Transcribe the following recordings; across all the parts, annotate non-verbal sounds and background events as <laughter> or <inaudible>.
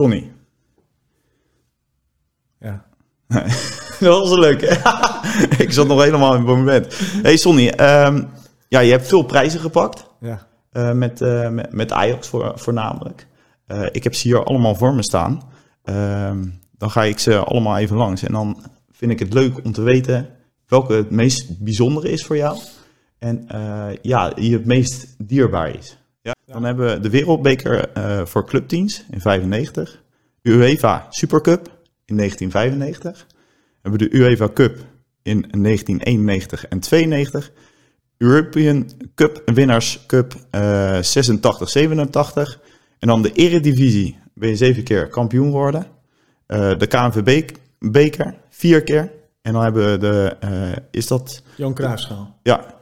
Sonny. Ja. <laughs> dat was leuk. <laughs> ik zat nog helemaal in het moment. Hey Sonny, ehm, ja, je hebt veel prijzen gepakt. Ja. Uh, met, uh, met, met Ajax voor, voornamelijk. Uh, ik heb ze hier allemaal voor me staan. Ehm, dan ga ik ze allemaal even langs. En dan vind ik het leuk om te weten welke het meest bijzondere is voor jou. En ja, die het meest dierbaar is. Ja. Dan hebben we de Wereldbeker voor clubteams in 95. UEFA Supercup in 1995. We hebben de UEFA Cup in 1991 en 92. European Cup Winners Cup uh, 86, 87. En dan de Eredivisie ben je zeven keer kampioen geworden. Uh, de KNVB beker vier keer. En dan hebben we de, uh, is dat... Jan Cruijffschaal. Ja.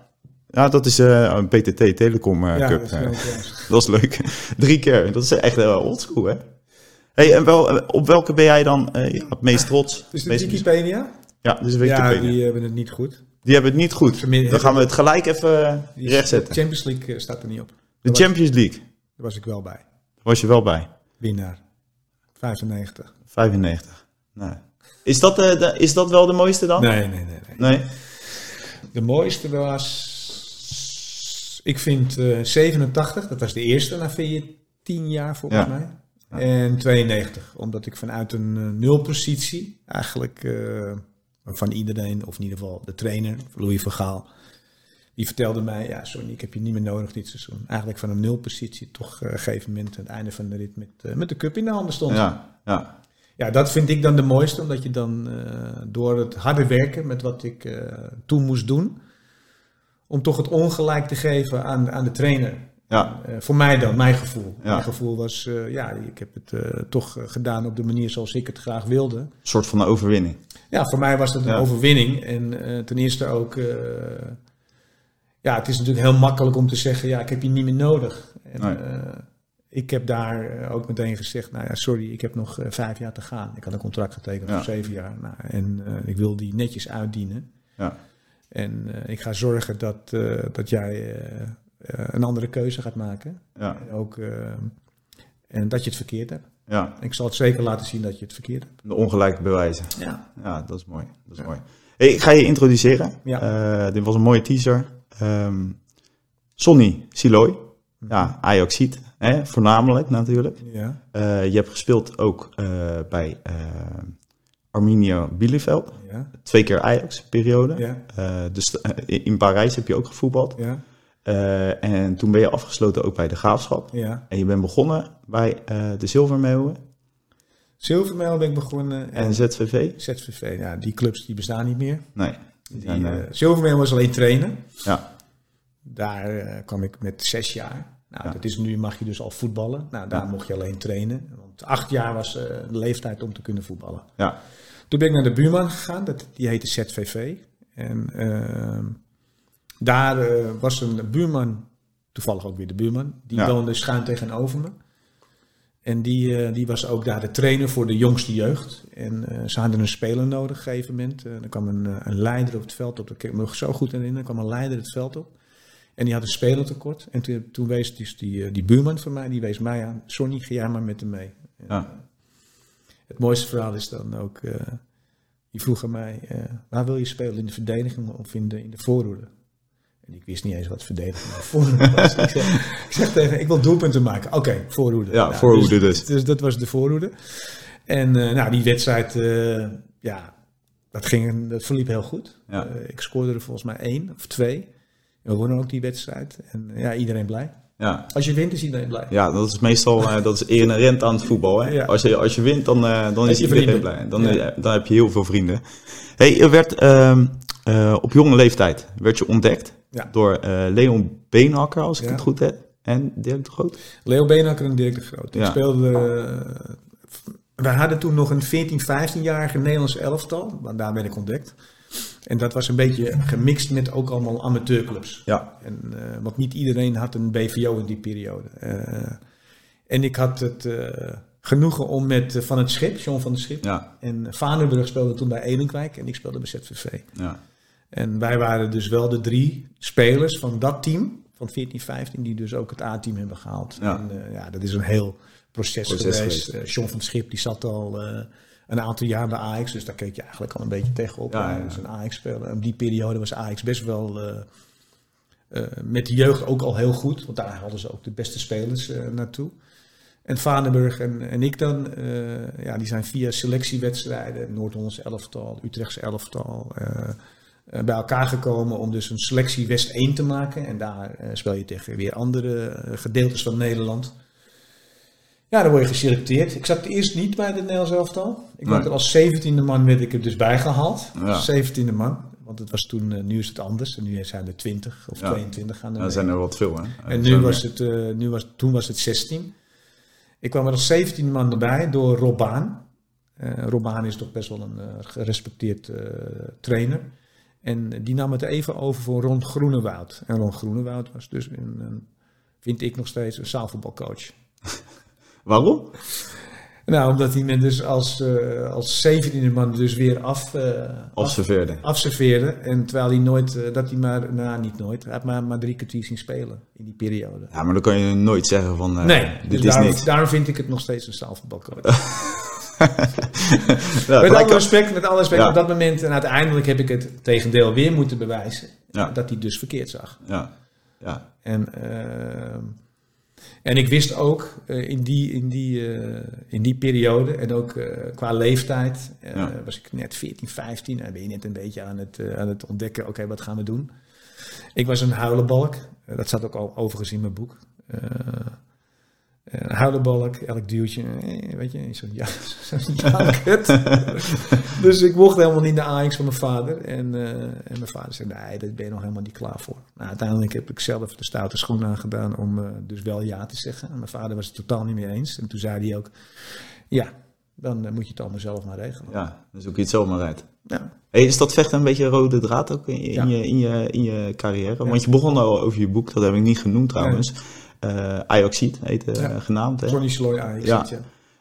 Ja, dat is uh, een PTT Telecom ja, Cup. Dat is, <laughs> dat is leuk. Drie keer. Dat is echt oldschool, hè? Hey, en wel, op welke ben jij dan ja, het meest trots? Is <laughs> de meest Wikipedia? Ja, dus Wikipedia. Ja, die hebben het niet goed. Die hebben het niet goed. Dan gaan we het gelijk even rechtzetten. De Champions League staat er niet op. De Champions League. Daar was ik wel bij. Daar was je wel bij. Winnaar. 95. 95. Nou. Is, dat, uh, de, is dat wel de mooiste dan? Nee, nee, nee. nee. nee? De mooiste was... Ik vind uh, 87, dat was de eerste na 14 jaar volgens Ja. mij. En 92, omdat ik vanuit een uh, nulpositie eigenlijk uh, van iedereen, of in ieder geval de trainer, Louis van Gaal, die vertelde mij, ja sorry, ik heb je niet meer nodig dit seizoen. Eigenlijk van een nulpositie toch op een gegeven moment aan het einde van de rit met, met de cup in de handen stond. Ja, ja. ja, dat vind ik dan de mooiste, omdat je dan door het harde werken met wat ik toen moest doen, om toch het ongelijk te geven aan, aan de trainer. Ja. Uh, voor mij dan, mijn gevoel. Ja. Mijn gevoel was, uh, ja, ik heb het uh, toch gedaan op de manier zoals ik het graag wilde. Een soort van een overwinning. Ja, voor mij was het een Ja. overwinning. En ten eerste ook, ja, het is natuurlijk heel makkelijk om te zeggen, ja, ik heb je niet meer nodig. En, Nee. ik heb daar ook meteen gezegd, nou ja, sorry, ik heb nog vijf jaar te gaan. Ik had een contract getekend voor zeven jaar. Nou, en ik wil die netjes uitdienen. Ja. En ik ga zorgen dat, dat jij uh, een andere keuze gaat maken. Ja. En, ook, en dat je het verkeerd hebt. Ja. Ik zal het zeker laten zien dat je het verkeerd hebt. De ongelijke bewijzen. Ja. Ja, dat is mooi. Dat is mooi. Hey, ik ga je introduceren. Ja. Dit was een mooie teaser. Um, Sonny Siloy. Ja, Ajaxiet. Hè, voornamelijk natuurlijk. Ja. Je hebt gespeeld ook bij Arminia Bielefeld. Ja. Twee keer Ajax-periode. Ja. dus in Parijs heb je ook gevoetbald. Ja. Uh, en toen ben je afgesloten ook bij de Graafschap. Ja. En je bent begonnen bij uh, de Zilvermeeuwen. Zilvermeeuwen ben ik begonnen. En ZVV? ZVV, ja, die clubs die bestaan niet meer. Nee. Die uh, Zilvermeeuwen was alleen trainen. Ja. Daar kwam ik met zes jaar. Nou, Ja. dat is nu mag je dus al voetballen. Nou, daar Ja. mocht je alleen trainen. Want acht jaar was de leeftijd om te kunnen voetballen. Ja. Toen ben ik naar de buurman gegaan. Dat, die heette ZVV. En ehm, daar uh, was een buurman, toevallig ook weer de buurman, die Ja. woonde schuin tegenover me. En die, uh, die was ook daar de trainer voor de jongste jeugd. En uh, ze hadden een speler nodig op een gegeven moment. er kwam een, een leider op het veld op. Ik kan me nog zo goed herinneren. Er kwam een leider het veld op. En die had een speler tekort. En toen, toen wees dus die, die buurman van mij, die wees mij aan. Sonny, ga jij maar met hem mee. En, Ja. Het mooiste verhaal is dan ook... die vroeg aan mij, waar wil je spelen? In de verdediging of in de, in de voorhoede? En ik wist niet eens wat verdediging of voorhoede was. <laughs> ik, zeg, ik zeg tegen ik wil doelpunten maken. Oké, okay, voorhoede. Ja, voorhoede dus. dus. dus. dat was de voorhoede. En uh, nou, die wedstrijd, ja, dat, ging, dat verliep heel goed. Ja. Ik scoorde er volgens mij één of twee. We wonnen ook die wedstrijd. En ja, iedereen blij. Ja. Als je wint is iedereen blij. Ja, dat is meestal uh, dat is inherent aan het voetbal. Hè? Ja. Als, je, als je wint, dan, uh, dan is iedereen vrienden. blij. Dan, Ja. dan heb je heel veel vrienden. Hey, je werd uh, op jonge leeftijd werd je ontdekt Ja. door eh, Leon Beenhakker, als ik het goed heb. En Dirk de Groot. Leo Beenhakker en Dirk de Groot. Die Ja. speelden... eh, wij hadden toen nog een 14, 15-jarige Nederlands elftal. Daar werd ik ontdekt. En dat was een beetje gemixt met ook allemaal amateurclubs. Ja. En, eh, want niet iedereen had een BVO in die periode. Eh, en ik had het eh, genoegen om met Van het Schip, John van het Schip. Ja. En Vaneburg speelde toen bij Edenkwijk en ik speelde bij ZVV. Ja. En wij waren dus wel de drie spelers van dat team, van 14, 15, die dus ook het A-team hebben gehaald. Ja. En ja, dat is een heel proces, Proces geweest. geweest. John van Schip die zat al een aantal jaar bij Ajax, dus daar keek je eigenlijk al een beetje tegenop. Ja, ja, was een Ajax-speler. In die periode was Ajax best wel eh, eh, met de jeugd ook al heel goed, want daar hadden ze ook de beste spelers eh, naartoe. En Vaneburg en, en ik dan, ja, die zijn via selectiewedstrijden, Noord-Hollands elftal, Utrechtse elftal, bij elkaar gekomen om dus een selectie West 1 te maken. En daar speel je tegen weer andere gedeeltes van Nederland. Ja, dan word je geselecteerd. Ik zat eerst niet bij het Nederlands elftal. Ik Nee. werd er als 17e man werd ik er dus bij gehaald. Ja. 17e man. Want het was toen, eh, nu is het anders. En nu zijn er 20 of Ja. 22 gaan er Er mee. zijn er wat veel, hè? En Er nu was er- het, eh, nu was, toen was het 16. Ik kwam er als 17 man erbij door Rob Baan. Eh, Rob Baan is toch best wel een gerespecteerd trainer. En die nam het even over voor Ron Groenewoud. En Ron Groenewoud was dus, een, een, vind ik nog steeds, een zaalvoetbalcoach. <laughs> Waarom? Nou, omdat hij me dus als, eh als 17e man dus weer af, eh, af, Observeerde. afserveerde. En terwijl hij nooit, eh, dat hij maar, nou niet nooit, hij had maar, maar drie kwartier zien spelen in die periode. Ja, maar dan kan je nooit zeggen van, eh, Nee, dit dus is daarom, niks. daarom vind ik het nog steeds een zaalvoetbalcoach. <laughs> Ja, met alle respect, met alle respect Ja. op dat moment. En uiteindelijk heb ik het tegendeel weer moeten bewijzen. Ja. Dat hij dus verkeerd zag. Ja, ja, En, ehm, en ik wist ook eh, in, die, in, die, eh, in die periode, en ook eh, qua leeftijd, Ja. was ik net 14, 15. En ben je net een beetje aan het, aan het ontdekken, oké, wat gaan we doen? Ik was een huilenbalk. Dat staat ook al overigens in mijn boek. Een huilenbalk, elk duwtje, eh, weet je, zo'n ja, zo'n <laughs> dus ik mocht helemaal niet naar Ajax van mijn vader. En, eh, en mijn vader zei, nee, daar ben je nog helemaal niet klaar voor. Nou, uiteindelijk heb ik zelf de stoute schoen aangedaan om eh, dus wel ja te zeggen. En mijn vader was het totaal niet mee eens. En toen zei hij ook, ja, dan moet je het allemaal zelf maar regelen. ja. Dan zoek je het zomaar uit. Ja, Hey, is dat vechten een beetje een rode draad ook in je, Ja. in je, in je, in je carrière? Want je begon al over je boek, dat heb ik niet genoemd trouwens. Eh Ajaxiet heet Ja. genaamd. Hè? Johnny Sloy Ajax. Ja.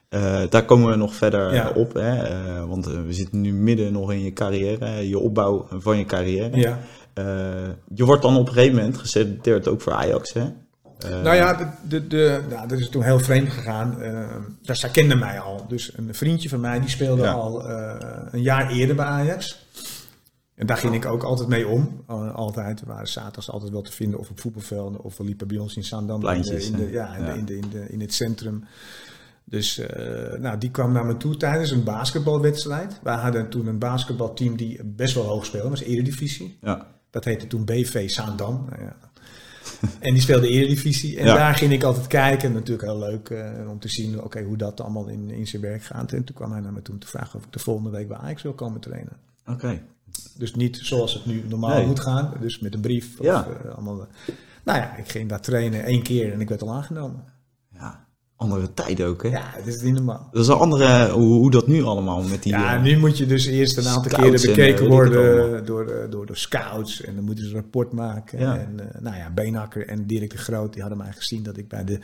Eh, daar komen we nog verder Ja. eh, op. Hè? Eh, want eh, we zitten nu midden nog in je carrière, je opbouw van je carrière. ja. Eh, je wordt dan op een gegeven moment geselecteerd ook voor Ajax. Hè? Eh, Nou ja, de, de, de, nou, dat is toen heel vreemd gegaan. Eh, dus zij kende mij al. Dus een vriendje van mij die speelde Ja. al eh, een jaar eerder bij Ajax. En daar ging ik ook altijd mee om. Al- altijd. We waren zaterdags altijd wel te vinden of op voetbalvelden of we liepen bij ons in Zaandam. in, de, in, ja, in, Ja. De, in, de, in, de, in het centrum. Dus eh, nou, die kwam naar me toe tijdens een basketbalwedstrijd. Wij hadden toen een basketbalteam die best wel hoog speelde, was Eredivisie. ja. Dat heette toen BV Zaandam. Nou ja. <laughs> En die speelde Eredivisie. En Ja. daar ging ik altijd kijken. Natuurlijk heel leuk eh, om te zien oké, hoe dat allemaal in, in zijn werk gaat. En toen kwam hij naar me toe om te vragen of ik de volgende week bij Ajax wil komen trainen. Oké. Dus niet zoals het nu normaal Nee. moet gaan. Dus met een brief. Of, Ja. eh, allemaal, eh. nou ja, ik ging daar trainen één keer en ik werd al aangenomen. Ja. Andere tijden ook, hè? Ja, dat is niet normaal. Dat is een andere, hoe, hoe dat nu allemaal met die... Ja, eh, nu moet je dus eerst een aantal keren en, bekeken worden door, door de scouts. En dan moeten ze een rapport maken. Ja. En eh, nou ja, Beenhakker en Dirk de Groot, die hadden mij gezien dat ik bij de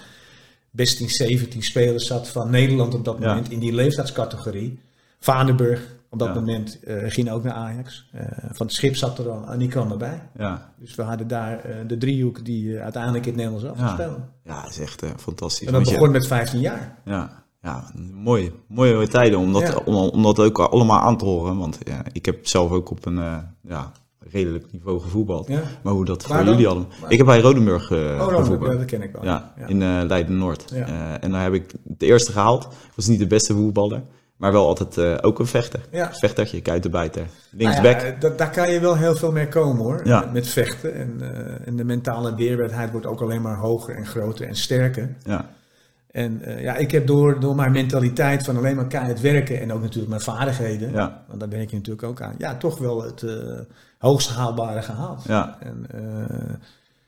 best in 17 spelers zat van Nederland op dat Ja. moment. In die leeftijdscategorie. Vaneburg op dat Ja. moment eh, ging ook naar Ajax. Eh, van het schip zat er al en die kwam erbij. ja. Dus we hadden daar eh, de driehoek die uiteindelijk in het Nederlands zelf Ja. spelen. ja, dat is echt fantastisch. En dat je- begon met 15 jaar. Ja, ja mooie, mooie tijden om dat, Ja. om, om dat ook allemaal aan te horen. Want ja, ik heb zelf ook op een ja, redelijk niveau gevoetbald. Maar hoe dat Waar voor dan? jullie. Waar? Ik heb bij Rodenburg Oh, gevoetbald. ja, dat ken ik wel. Ja, in Leiden-Noord. En daar heb ik de eerste gehaald. Ik was niet de beste voetballer, maar wel altijd eh, ook een vechter. Ja. Vechtertje, kuitenbijter, Nou linksback. ja, da- daar kan je wel heel veel mee komen hoor. Ja. Met vechten. En, eh, en de mentale weerbaarheid wordt ook alleen maar hoger en groter en sterker. Ja, En eh, ja, ik heb door, door mijn mentaliteit van alleen maar keihard werken en ook natuurlijk mijn vaardigheden, ja, want daar ben ik natuurlijk ook aan, ja, toch wel het hoogst haalbare gehaald. ja. En,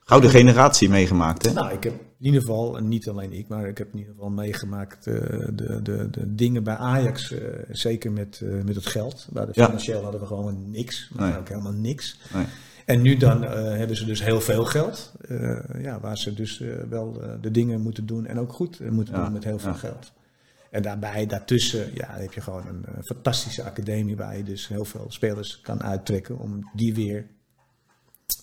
Gouden generatie meegemaakt, hè? nou, ik heb in ieder geval, en niet alleen ik, maar ik heb in ieder geval meegemaakt eh, de, de, de dingen bij Ajax, eh, zeker met, eh, met het geld. De Ja. financieel hadden we gewoon niks, maar Nee. ook helemaal niks. Nee. En nu dan hebben ze dus heel veel geld, ja, waar ze dus wel de dingen moeten doen en ook goed moeten Ja, doen met heel veel ja. geld. En daarbij, daartussen, ja, heb je gewoon een fantastische academie waar je dus heel veel spelers kan uittrekken om die weer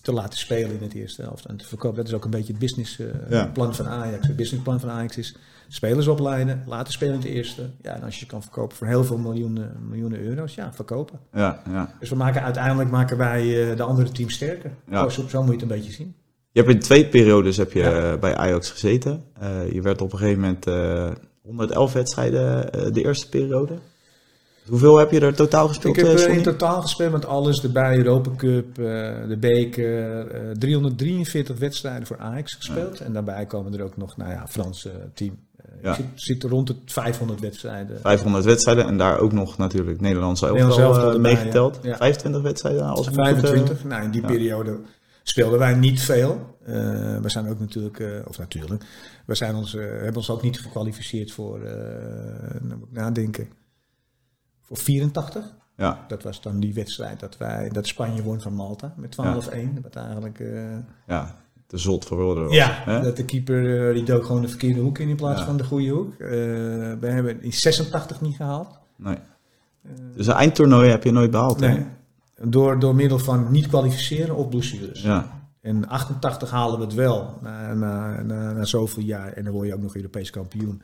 te laten spelen in het eerste helft en te verkopen. Dat is ook een beetje het businessplan Ja. plan van Ajax. Het businessplan van Ajax is spelers opleiden, laten spelen in het eerste. Ja, en als je kan verkopen voor heel veel miljoenen, miljoenen euro's, ja, verkopen. Ja, ja. Dus we maken uiteindelijk maken wij eh, de andere teams sterker. Ja. Oh, zo, zo moet je het een beetje zien. Je hebt in twee periodes heb je Ja. eh, bij Ajax gezeten. Eh, je werd op een gegeven moment eh 111 wedstrijden eh, de eerste periode. Hoeveel heb je er totaal gespeeld? Ik heb eh, eh, in totaal gespeeld met alles erbij, Europa Cup, eh, de beker, eh 343 wedstrijden voor Ajax gespeeld. En daarbij komen er ook nog, nou ja, Franse team. Ja. Zit, zit rond de 500 wedstrijden. 500 wedstrijden en daar ook nog natuurlijk Nederlandse elftal meegeteld. ja. Ja. 25 wedstrijden als ik me goed, 25. Nou, in die periode speelden wij niet veel. We zijn ook natuurlijk, of natuurlijk, we zijn ons, hebben ons ook niet gekwalificeerd voor, nou moet ik nadenken, voor 84. Ja, Dat was dan die wedstrijd dat wij, dat Spanje won van Malta met 12-1. Wat eigenlijk, eh, ja, de zot was. ja, hè? dat de keeper eh, die dook gewoon de verkeerde hoek in in plaats Ja. van de goede hoek. Eh, we hebben in 86 niet gehaald. Nee. Dus een eindtoernooi heb je nooit behaald. hè? Nee. Door, door middel van niet kwalificeren of blessures. Ja, In 88 halen we het wel, na, na, na, na zoveel jaar. En dan word je ook nog Europees kampioen.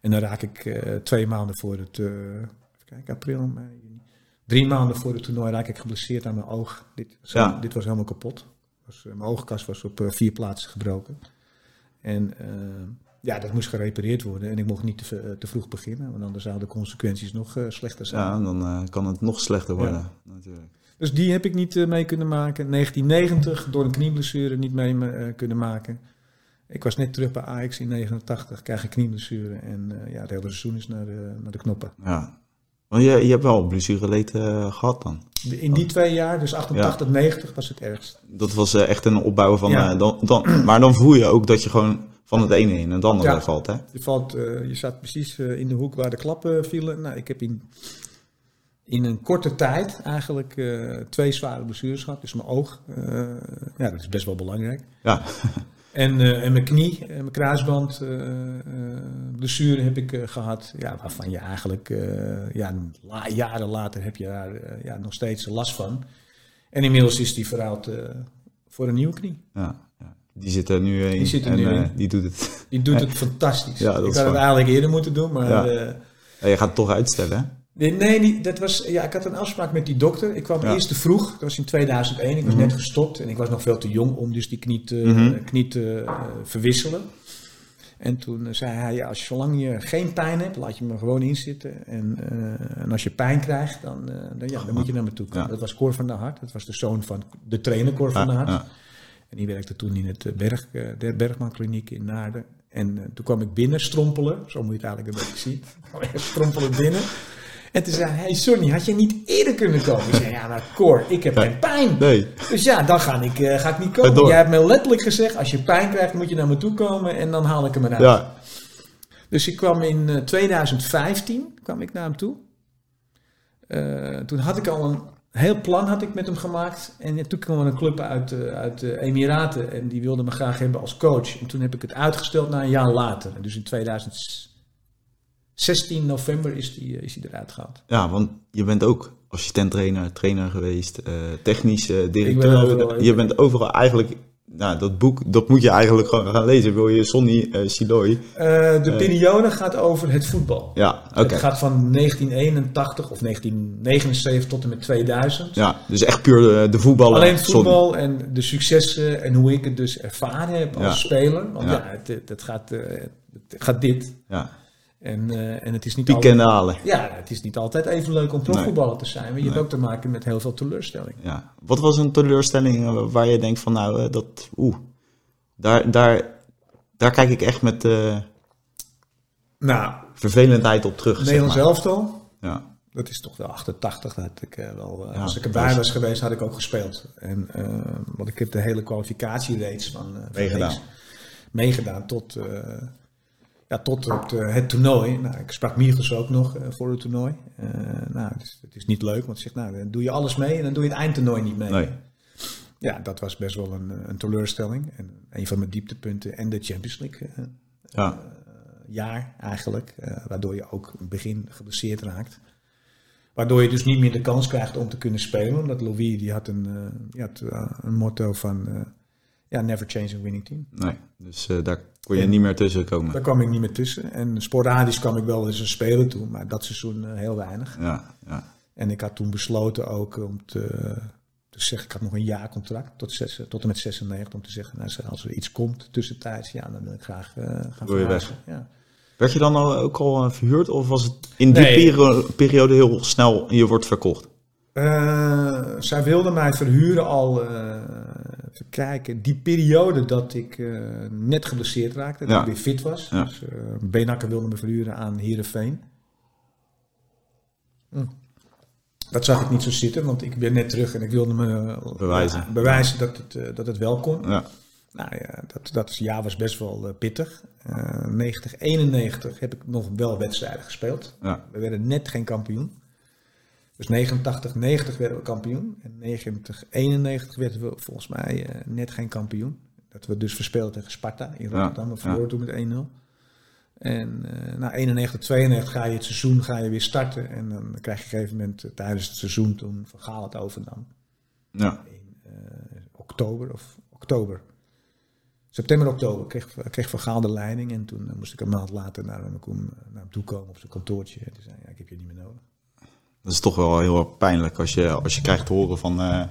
En dan raak ik twee maanden voor het, kijken, april, mei, juni. Drie maanden voor het toernooi raak ik geblesseerd aan mijn oog. Dit, was- Ja. dit was helemaal kapot. Was, eh, mijn oogkas was op eh, vier plaatsen gebroken. En eh, ja, dat moest gerepareerd worden. En ik mocht niet te, te vroeg beginnen, want anders zouden de consequenties nog slechter zijn. ja dan kan het nog slechter worden. Natuurlijk. Dus die heb ik niet mee kunnen maken. 1990 door een knieblessure niet mee kunnen maken. Ik was net terug bij Ajax in 89, krijg ik knieblessure. En ja, het hele seizoen is naar de, naar de knoppen. Ja. Want je, je hebt wel blessureleed eh gehad dan. In die twee jaar, dus 88, 90, was het ergst. Dat was eh, echt een opbouw van... Ja. eh, dan, dan, <clears throat> maar dan voel je ook dat je gewoon van het ene in het andere Ja. valt, hè? Je, valt, je zat precies in de hoek waar de klappen vielen. Nou, ik heb in, in een korte tijd eigenlijk twee zware blessures gehad. Dus mijn oog, ja, dat is best wel belangrijk. Ja, <laughs> En, eh, en mijn knie, en mijn kruisband, eh, eh, blessure heb ik eh, gehad. Ja, waarvan je eigenlijk, eh, ja, la- jaren later heb je daar eh, ja, nog steeds last van. En inmiddels is die verhaald eh, voor een nieuwe knie. ja, ja. Die zit er nu in. Die zit er en nu eh, in. die doet het. Die doet het <laughs> fantastisch. Ja, dat ik had het eigenlijk eerder moeten doen, maar... Ja. eh, Ja, je gaat het toch uitstellen, hè? Nee, dat was, ja, ik had een afspraak met die dokter. Ik kwam Ja. eerst te vroeg. Dat was in 2001. Ik was Mhm. net gestopt en ik was nog veel te jong om dus die knie te, Mhm. knie te eh, verwisselen. En toen eh, zei hij, ja, als je, zolang je geen pijn hebt, laat je me gewoon inzitten. En, eh, en als je pijn krijgt, dan, eh, dan, ja, dan moet je naar me toe komen. Ja. Dat was Cor van der Hart. Dat was de zoon van de trainer Cor van der Hart. En die werkte toen in het eh, Berg, eh, de Bergman Kliniek in Naarden. En eh, toen kwam ik binnen strompelen. Zo moet je het eigenlijk een beetje zien. <laughs> Strompelen binnen. En toen zei hij, hey Sonny, had je niet eerder kunnen komen? Ik zei, ja, maar Cor, ik heb geen pijn. Nee. Dus ja, dan ga ik, eh, ga ik niet komen. Jij hebt me letterlijk gezegd, als je pijn krijgt, moet je naar me toe komen en dan haal ik hem eruit. Ja, Dus ik kwam in eh, 2015 kwam ik naar hem toe. Eh, toen had ik al een heel plan had ik met hem gemaakt. En toen kwam er een club uit, eh, uit de Emiraten en die wilde me graag hebben als coach. En toen heb ik het uitgesteld naar een jaar later. Dus in 2016 november is die, eh, is die eruit gehaald. ja, want je bent ook assistent-trainer, trainer geweest, eh technisch eh, Ik ben directeur. je bent overal eigenlijk... Nou, dat boek, dat moet je eigenlijk gewoon gaan lezen. Wil je Sonny eh Siloy? De periode gaat over het voetbal. Ja, oké. Het gaat van 1981 of 1979 tot en met 2000. Ja, dus echt puur de, de voetballer. Alleen voetbal en de successen en hoe ik het dus ervaren heb als Ja. speler. Want Ja. ja, het, gaat, het gaat dit. Ja, En, eh, en het is niet pieken altijd, ja, het is niet altijd even leuk om profvoetballer te zijn. Maar je hebt ook te maken met heel veel teleurstelling. Ja. Wat was een teleurstelling eh, waar je denkt van nou, eh, dat... Oeh, daar, daar, daar kijk ik echt met Nou, vervelendheid op terug. zeg Nederlands maar. elftal, Ja, dat is toch wel 88. Dat had ik, wel, Ja, als ik erbij was geweest, had ik ook gespeeld. En, want ik heb de hele kwalificatiereeks van, van Meegedaan. meegedaan tot, ja, tot op de- het toernooi. Nou, ik sprak Michels ook nog eh, voor het toernooi. Eh, nou, het is, het is niet leuk, want ze zegt, nou, dan doe je alles mee en dan doe je het eindtoernooi niet mee. nee. Ja, dat was best wel een, een teleurstelling. En een van mijn dieptepunten en de Champions League eh, Ja, jaar eigenlijk. eh, waardoor je ook in het begin geblesseerd raakt. Waardoor je dus niet meer de kans krijgt om te kunnen spelen. Omdat Louis die had een, uh, die had, uh, een motto van uh, ja, never change a winning team. Nee, dus daar kon je en, niet meer tussen komen. Daar kwam ik niet meer tussen. En sporadisch kwam ik wel eens een speler toe, maar dat seizoen heel weinig. Ja, ja. En ik had toen besloten ook om te, te zeggen, ik had nog een jaarcontract tot, zes, tot en met 96, om te zeggen, nou, als er iets komt tussentijds, ja, dan wil ik graag gaan Wil je weg? Ja. Werd je dan al, ook al verhuurd of was het in die nee. periode, periode heel snel je wordt verkocht? Uh, zij wilde mij verhuren al, uh, even kijken, die periode dat ik uh, net geblesseerd raakte, dat Ja. ik weer fit was. Ja. Dus Benakker wilde me verhuren aan Heerenveen. Hm. Dat zag ik niet zo zitten, want ik ben net terug en ik wilde me Bewijzen. ja, bewijzen dat, het, dat het wel kon. Ja. Nou ja, dat, dat jaar was best wel pittig. Uh, 90, 91 heb ik nog wel wedstrijden gespeeld. We werden net geen kampioen. Dus 89, 90 werden we kampioen. En 90, 91 werden we volgens mij uh, net geen kampioen. Dat we dus verspeelden tegen Sparta in Rotterdam. Ja. We verloren toen met 1-0. En uh, na 91, 92 ga je het seizoen ga je weer starten. En dan krijg je op een gegeven moment uh, tijdens het seizoen toen Van Gaal het overnam. Ja. In oktober of oktober. September, oktober kreeg, kreeg Van Gaal de leiding. En toen moest ik een maand later naar hem, naar hem toe komen op zijn kantoortje. En toen zei ja, ik heb je niet meer nodig. Dat is toch wel heel erg pijnlijk als je, als je krijgt te horen van uh,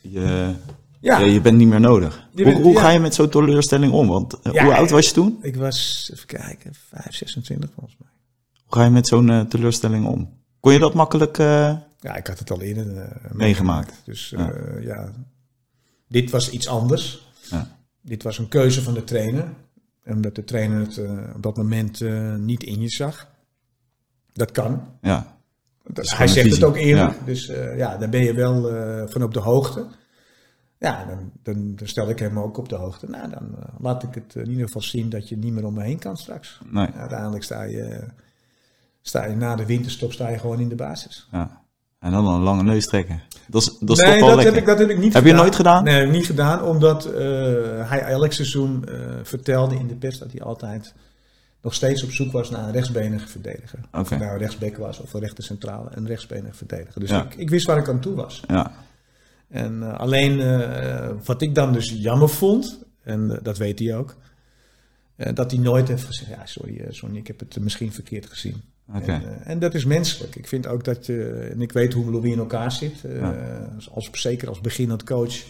je, ja. je, je, bent niet meer nodig. Je hoe bent, hoe ja. ga je met zo'n teleurstelling om? Want uh, hoe oud was je toen? Ik was, even kijken, 5, 26 volgens mij. Hoe ga je met zo'n uh, teleurstelling om? Kon je dat makkelijk Ja, ik had het al eerder meegemaakt. meegemaakt. Dus ja. ja, dit was iets anders. Ja. Dit was een keuze van de trainer. Omdat de trainer het op dat moment niet in je zag. Dat kan. Ja. Hij zegt het ook eerlijk, ja. dus uh, ja, daar ben je wel uh, van op de hoogte. Ja, dan, dan, dan, stel ik hem ook op de hoogte. Nou, dan uh, laat ik het in ieder geval zien dat je niet meer om me heen kan straks. Nee. Uiteindelijk sta je, sta je na de winterstop sta je gewoon in de basis. Ja. En dan een lange neus trekken. Dat is, dat is nee, toch wel dat lekker. heb, ik, dat heb ik niet heb gedaan. je nooit gedaan? Nee, niet gedaan, omdat hij elk seizoen vertelde in de pers dat hij altijd nog steeds op zoek was naar een rechtsbenige verdediger. Okay. Of nou een rechtsback was of een rechter centrale, een rechtsbenige verdediger. Dus ja. ik, ik, wist waar ik aan toe was. Ja. En uh, alleen uh, wat ik dan dus jammer vond, en uh, dat weet hij ook, dat hij nooit heeft gezegd, ja sorry Sonny, ik heb het misschien verkeerd gezien. Okay. En, en, dat is menselijk. Ik vind ook dat je, en ik weet hoe Louis in elkaar zit, ja. als, zeker als beginnend coach.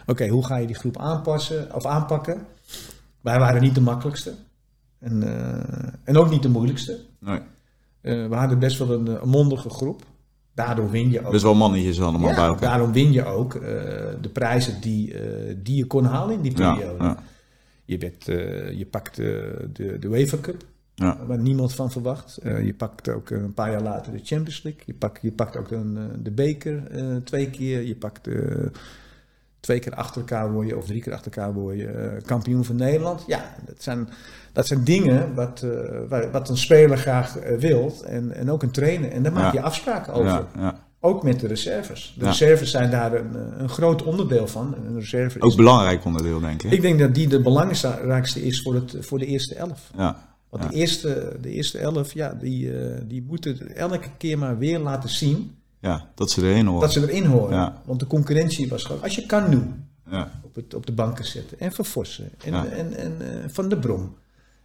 Oké, okay, hoe ga je die groep aanpassen of aanpakken? Wij waren niet de makkelijkste. En, uh, en ook niet de moeilijkste. Nee. Uh, we hadden best wel een, een, mondige groep. Daardoor win je ook. Best wel mannetjes allemaal ja, bij elkaar. Daarom win je ook uh, de prijzen die, die je kon halen in die periode. Ja, ja. Je, je pakt de, de UEFA Cup. Ja. Waar niemand van verwacht. je pakt ook een paar jaar later de Champions League. Je pakt, je pakt ook een, de beker twee keer. Je pakt twee keer achter elkaar word je, of drie keer achter elkaar word je kampioen van Nederland. Ja, dat zijn, dat zijn dingen wat, uh, wat een speler graag uh, wil en, en ook een trainer. En daar maak je ja. afspraken over. Ja, ja. Ook met de reserves. De reserves zijn daar een, een groot onderdeel van. Een reserve ook belangrijk onderdeel, denk ik. Ik denk dat die de belangrijkste is voor, het, voor de eerste elf. Ja. Want de, eerste, de eerste elf, ja, die, die moeten elke keer maar weer laten zien ja, dat ze erin horen. Dat ze erin horen. Want de concurrentie was gewoon... Als je kan doen, ja. op, het, op de banken zetten. En Vervossen. En, en, en, uh, Van de Brom.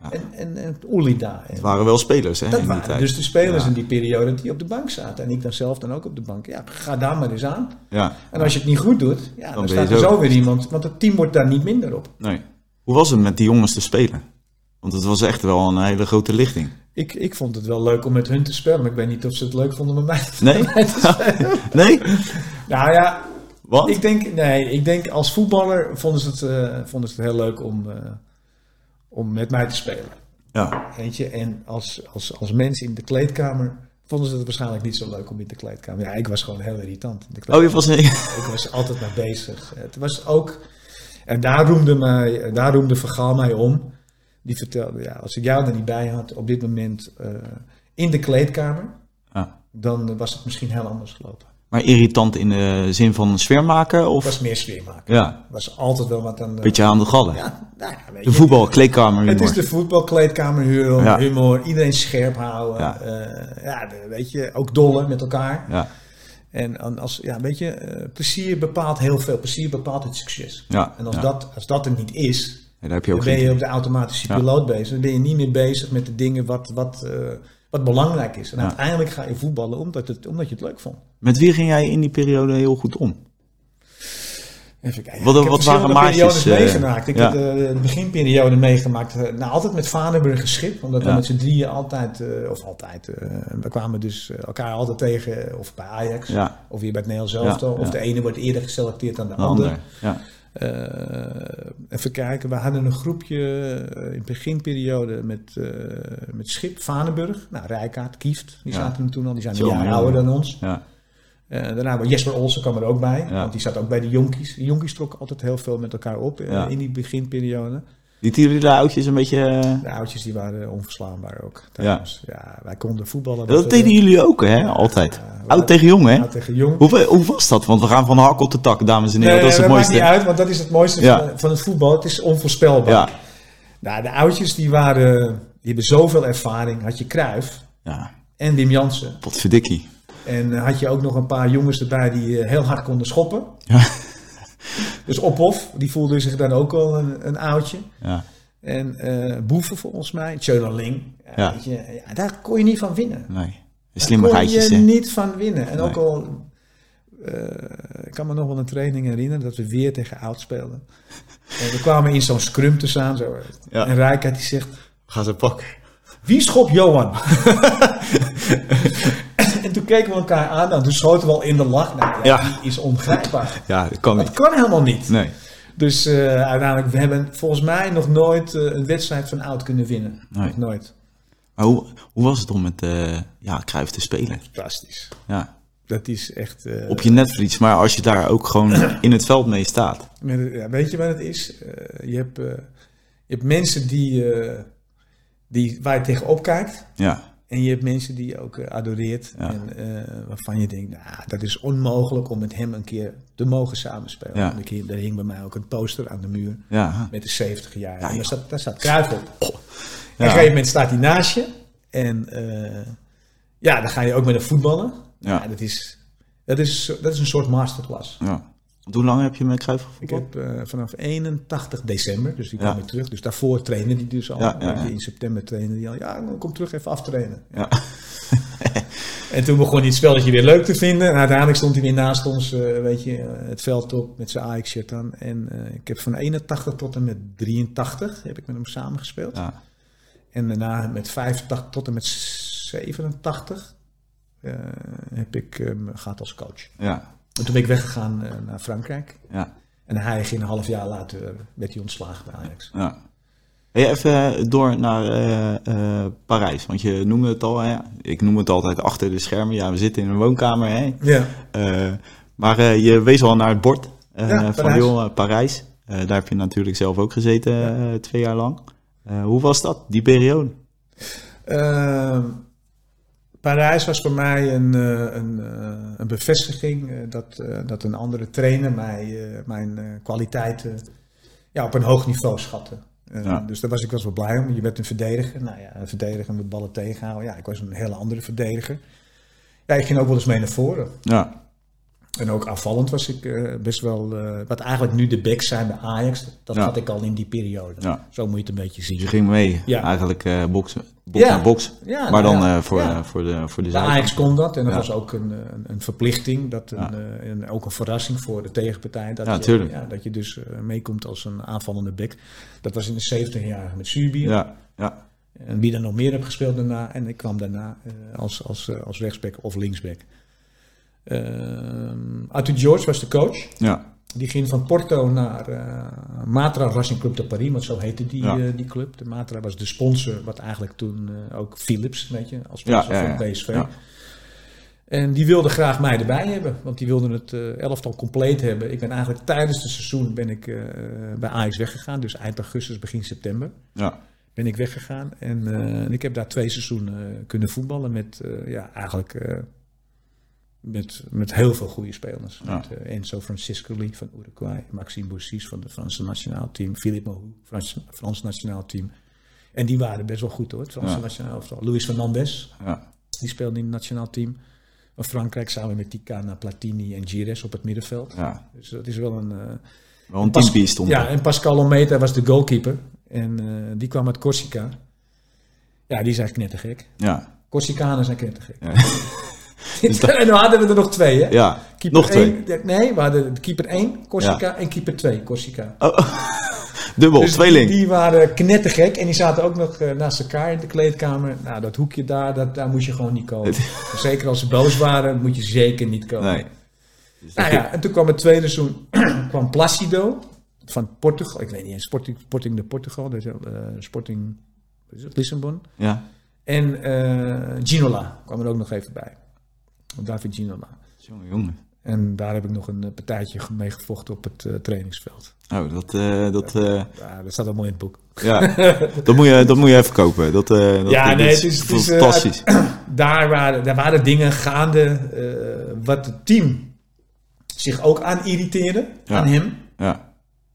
Ja. En, en, en Oelida. En, Het waren wel spelers, hè? dat in die waren tijd. dus de spelers Ja. in die periode die op de bank zaten. En ik dan zelf dan ook op de bank. Ja, ga daar maar eens aan. Ja. En als je het niet goed doet, ja, dan, staat er zo. zo weer iemand. Want het team wordt daar niet minder op. Nee. Hoe was het met die jongens te spelen? Want het was echt wel een hele grote lichting. Ik, ik vond het wel leuk om met hun te spelen. Maar ik weet niet of ze het leuk vonden met mij, Nee? <laughs> met mij te spelen. <laughs> Nee? nou ja, Wat? Ik denk, nee, ik denk als voetballer vonden ze het, uh, vonden ze het heel leuk om, uh, om met mij te spelen. Ja. Weet je? En als, als, als mens in de kleedkamer vonden ze het waarschijnlijk niet zo leuk om in de kleedkamer. Ja, ik was gewoon heel irritant. in de Oh, je was een... <laughs> Ik was altijd mee bezig. Het was ook, en daar roemde, mij, daar roemde Vergaal mij om. Die vertelde, ja, als ik jou er niet bij had op dit moment uh, in de kleedkamer, dan was het misschien heel anders gelopen. Maar irritant in de zin van sfeer maken? Of? Was meer sfeer maken. Ja, was altijd wel wat aan de... beetje aan de gallen. Ja, nou ja, weet De je, voetbal, kleedkamer Het is humor. de voetbalkleedkamerhumor, Ja. humor, iedereen scherp houden. Ja. Ja, ja weet je, ook dollen met elkaar. Ja, En als, ja, weet je, eh, plezier bepaalt heel veel. Plezier bepaalt het succes. ja, En als, dat, als dat er niet is, daar heb je dan ook ben geen... je op de automatische piloot bezig. Dan ben je niet meer bezig met de dingen wat, wat, eh, wat belangrijk is. En Ja. uiteindelijk ga je voetballen omdat, het, omdat je het leuk vond. Met wie ging jij in die periode heel goed om? Even kijken. Wat- ik wat waren maatjes, eh, meegemaakt. Ik ja. heb eh, de beginperiode meegemaakt. eh, nou, altijd met Vaneburg schip. Omdat we met z'n drieën altijd, of altijd, we kwamen dus elkaar altijd tegen. Of bij Ajax, Ja, of weer bij het Nederlands elftal. Of de ene wordt eerder geselecteerd dan de een ander. ander. Eh, even kijken, we hadden een groepje eh, in de beginperiode met, eh, met Schip, Vaneburg, nou, Rijkaard, Kieft, die zaten er toen al, die zijn een jaar ja. ouder dan ons. ja, daarna was Jesper Olsen kwam er ook bij, Ja. want die zat ook bij de jonkies. De jonkies trokken altijd heel veel met elkaar op in die beginperiode. Lieten jullie de oudjes een beetje... eh, De oudjes die waren onverslaanbaar ook. Ja. wij konden voetballen. Dat we- deden jullie ook, hè? Altijd. Ja, Oud tegen jong, hè? oud tegen jong. Hoe, hoe was dat? Want we gaan van de hak op de tak, dames en heren. Nee, dat is het dat maakt mooiste. niet uit, want dat is het mooiste Ja. van, van het voetbal. Het is onvoorspelbaar. Ja, Nou, de oudjes die waren, die hebben zoveel ervaring. Had je Kruif ja, en Wim Jansen. potverdikkie. En eh, had je ook nog een paar jongens erbij die eh, heel hard konden schoppen. Ja. Dus Ophof, die voelde zich dan ook al een, een oudje. Ja, En eh Boeven volgens mij, Tjölerling. Ja, Ja. weet je, ja, daar kon je niet van winnen. nee. De Daar slimme kon je niet van winnen. En ook al, eh, ik kan me nog wel een training herinneren dat we weer tegen oud speelden. En we kwamen in zo'n scrum te staan. Zo. Ja. En Rijkaard die zegt, Ga ze pakken. wie schopt Johan? <laughs> en keken we elkaar aan. Nou, toen schoten we al in de lach. Nou, ja, Ja. die is ongrijpbaar. Ja, dat kan Dat niet. kan helemaal niet. Nee. Dus eh, uiteindelijk, we hebben volgens mij nog nooit eh, een wedstrijd van oud kunnen winnen. Nee. Nog nooit. Maar hoe, hoe was het om met eh ja, Cruijff te spelen? Fantastisch. Ja. Dat is echt... Op je netvlies, maar als je daar ook gewoon <clears throat> in het veld mee staat. met- ja, weet je wat het is? Je, hebt, je hebt mensen die, die, waar je tegenop kijkt. Ja, En je hebt mensen die je ook eh, adoreert. Ja. En eh, waarvan je denkt, nou, dat is onmogelijk om met hem een keer te mogen samenspelen. Ja. En ik hier- Daar hing bij mij ook een poster aan de muur ja. met de 70 jaar. Ja, en daar staat, daar staat Cruijff op. En op een gegeven moment staat hij naast je. En eh, ja, dan ga je ook met hem voetballen. Ja. Ja. dat, is, dat, is, dat is een soort masterclass. ja. Hoe lang heb je met Cruijff Ik heb eh, vanaf 81 december, dus die kwam weer terug. Dus daarvoor trainde hij dus al. In september trainde hij al. Ja, kom terug even aftrainen. Ja. <laughs> En toen begon hij het spelletje weer leuk te vinden. En uiteindelijk stond hij weer naast ons, eh, weet je, eh, het veld op met zijn Ajax-shirt aan. En ik heb van 81 tot en met 83 heb ik met hem samengespeeld. Ja. En daarna met 85 tot en met 87 eh, heb ik hem gehad als coach. Ja. En toen ben ik weggegaan eh, naar Frankrijk. Ja. En hij ging een half jaar later, eh, werd hij ontslagen bij Ajax. Ja. Hey, even door naar eh, eh, Parijs, want je noemde het al, hè? ik noem het altijd achter de schermen. Ja, we zitten in een woonkamer, hè? Ja. Eh, maar eh, je wees al naar het bord eh, Ja, van Parijs. heel eh, Parijs. Eh, daar heb je natuurlijk zelf ook gezeten eh, twee jaar lang. Eh, hoe was dat, die periode? Parijs was voor mij een, eh, een, eh, een bevestiging eh, dat, dat een andere trainer mij, mijn kwaliteiten ja, op een hoog niveau schatte. Ja. Dus daar was ik wel wel blij om. Je bent een verdediger. Nou ja, een verdediger met ballen tegenhouden. Ja, ik was een hele andere verdediger. Ja, ik ging ook wel eens mee naar voren. Ja, En ook afvallend was ik eh, best wel... eh, wat eigenlijk nu de backs zijn bij Ajax, dat Ja. had ik al in die periode. Ja. Zo moet je het een beetje zien. dus je ging mee, Ja. eigenlijk eh boksen, box Ja. naar box. Ja, maar nou dan voor, ja. voor de, voor de Bij. Ajax kon dat en dat was ook een, een, een verplichting, dat een, en ook een verrassing voor de tegenpartij. Dat Ja, je, dat je dus meekomt als een aanvallende back. Dat was in de 70-jarige met Subier. Ja, ja, En wie er nog meer heb gespeeld daarna. En ik kwam daarna als, als, als rechtsback of linksback. Ehm Arthur George was de coach. ja, Die ging van Porto naar eh, Matra Racing Club de Paris, want zo heette die, Ja. eh, die club. De Matra was de sponsor, wat eigenlijk toen eh, ook Philips, weet je, als sponsor ja, van. PSV. Ja. En die wilde graag mij erbij hebben, want die wilden het elftal compleet hebben. Ik ben eigenlijk tijdens het seizoen ben ik, bij Ajax weggegaan, dus eind augustus, begin september ja. ben ik weggegaan. En, en ik heb daar twee seizoenen kunnen voetballen met ja, eigenlijk Met, met heel veel goede spelers. Ja. Met, eh, Enzo Francisco Lee van Uruguay. Maxime Boussis van het Franse nationaal team. Philippe Mahou, Frans, Frans nationaal team. En die waren best wel goed hoor, het Franse Ja. nationaal elftal. Luis Fernandez, Ja. die speelde in het nationaal team van Frankrijk. Samen met Ticana, Platini en Gires op het middenveld. ja. Dus dat is wel een... eh, Wel een teampiece stond ja, en Pascal Ometa was de goalkeeper. En eh, die kwam uit Corsica. Ja, die zijn knettergek. Ja. Corsicanen zijn knettergek. Ja. <laughs> <laughs> en dan hadden we er nog twee, hè? ja. Keeper Nog één- ja, nee, we hadden keeper 1, Corsica, en keeper 2, Corsica. <laughs> Dubbel, Dus tweeling. Die, die waren knettergek en die zaten ook nog eh, naast elkaar in de kleedkamer. Nou, dat hoekje daar, dat, daar moest je gewoon niet komen. <laughs> Zeker als ze boos waren, moet je zeker niet komen. Nee. Dus Nou ja, en toen kwam het tweede seizoen, <clears throat> kwam Placido van Portugal. Ik weet niet eens, Sporting, Sporting de Portugal, dus, eh, Sporting Lissabon. Ja. En eh, Ginola kwam er ook nog even bij. David Ginola. Jongen, jongen. En daar heb ik nog een eh, partijtje mee gevochten op het eh, trainingsveld. Oh, dat, eh, dat, eh, Ja, dat staat al mooi in het boek. ja. <laughs> dat, moet je, dat moet je even kopen. Dat, dat, Ja, dat nee, is het is- het is, fantastisch. <clears throat> Daar waren, daar waren dingen gaande wat het team zich ook aan irriteerde, Ja. aan hem. ja.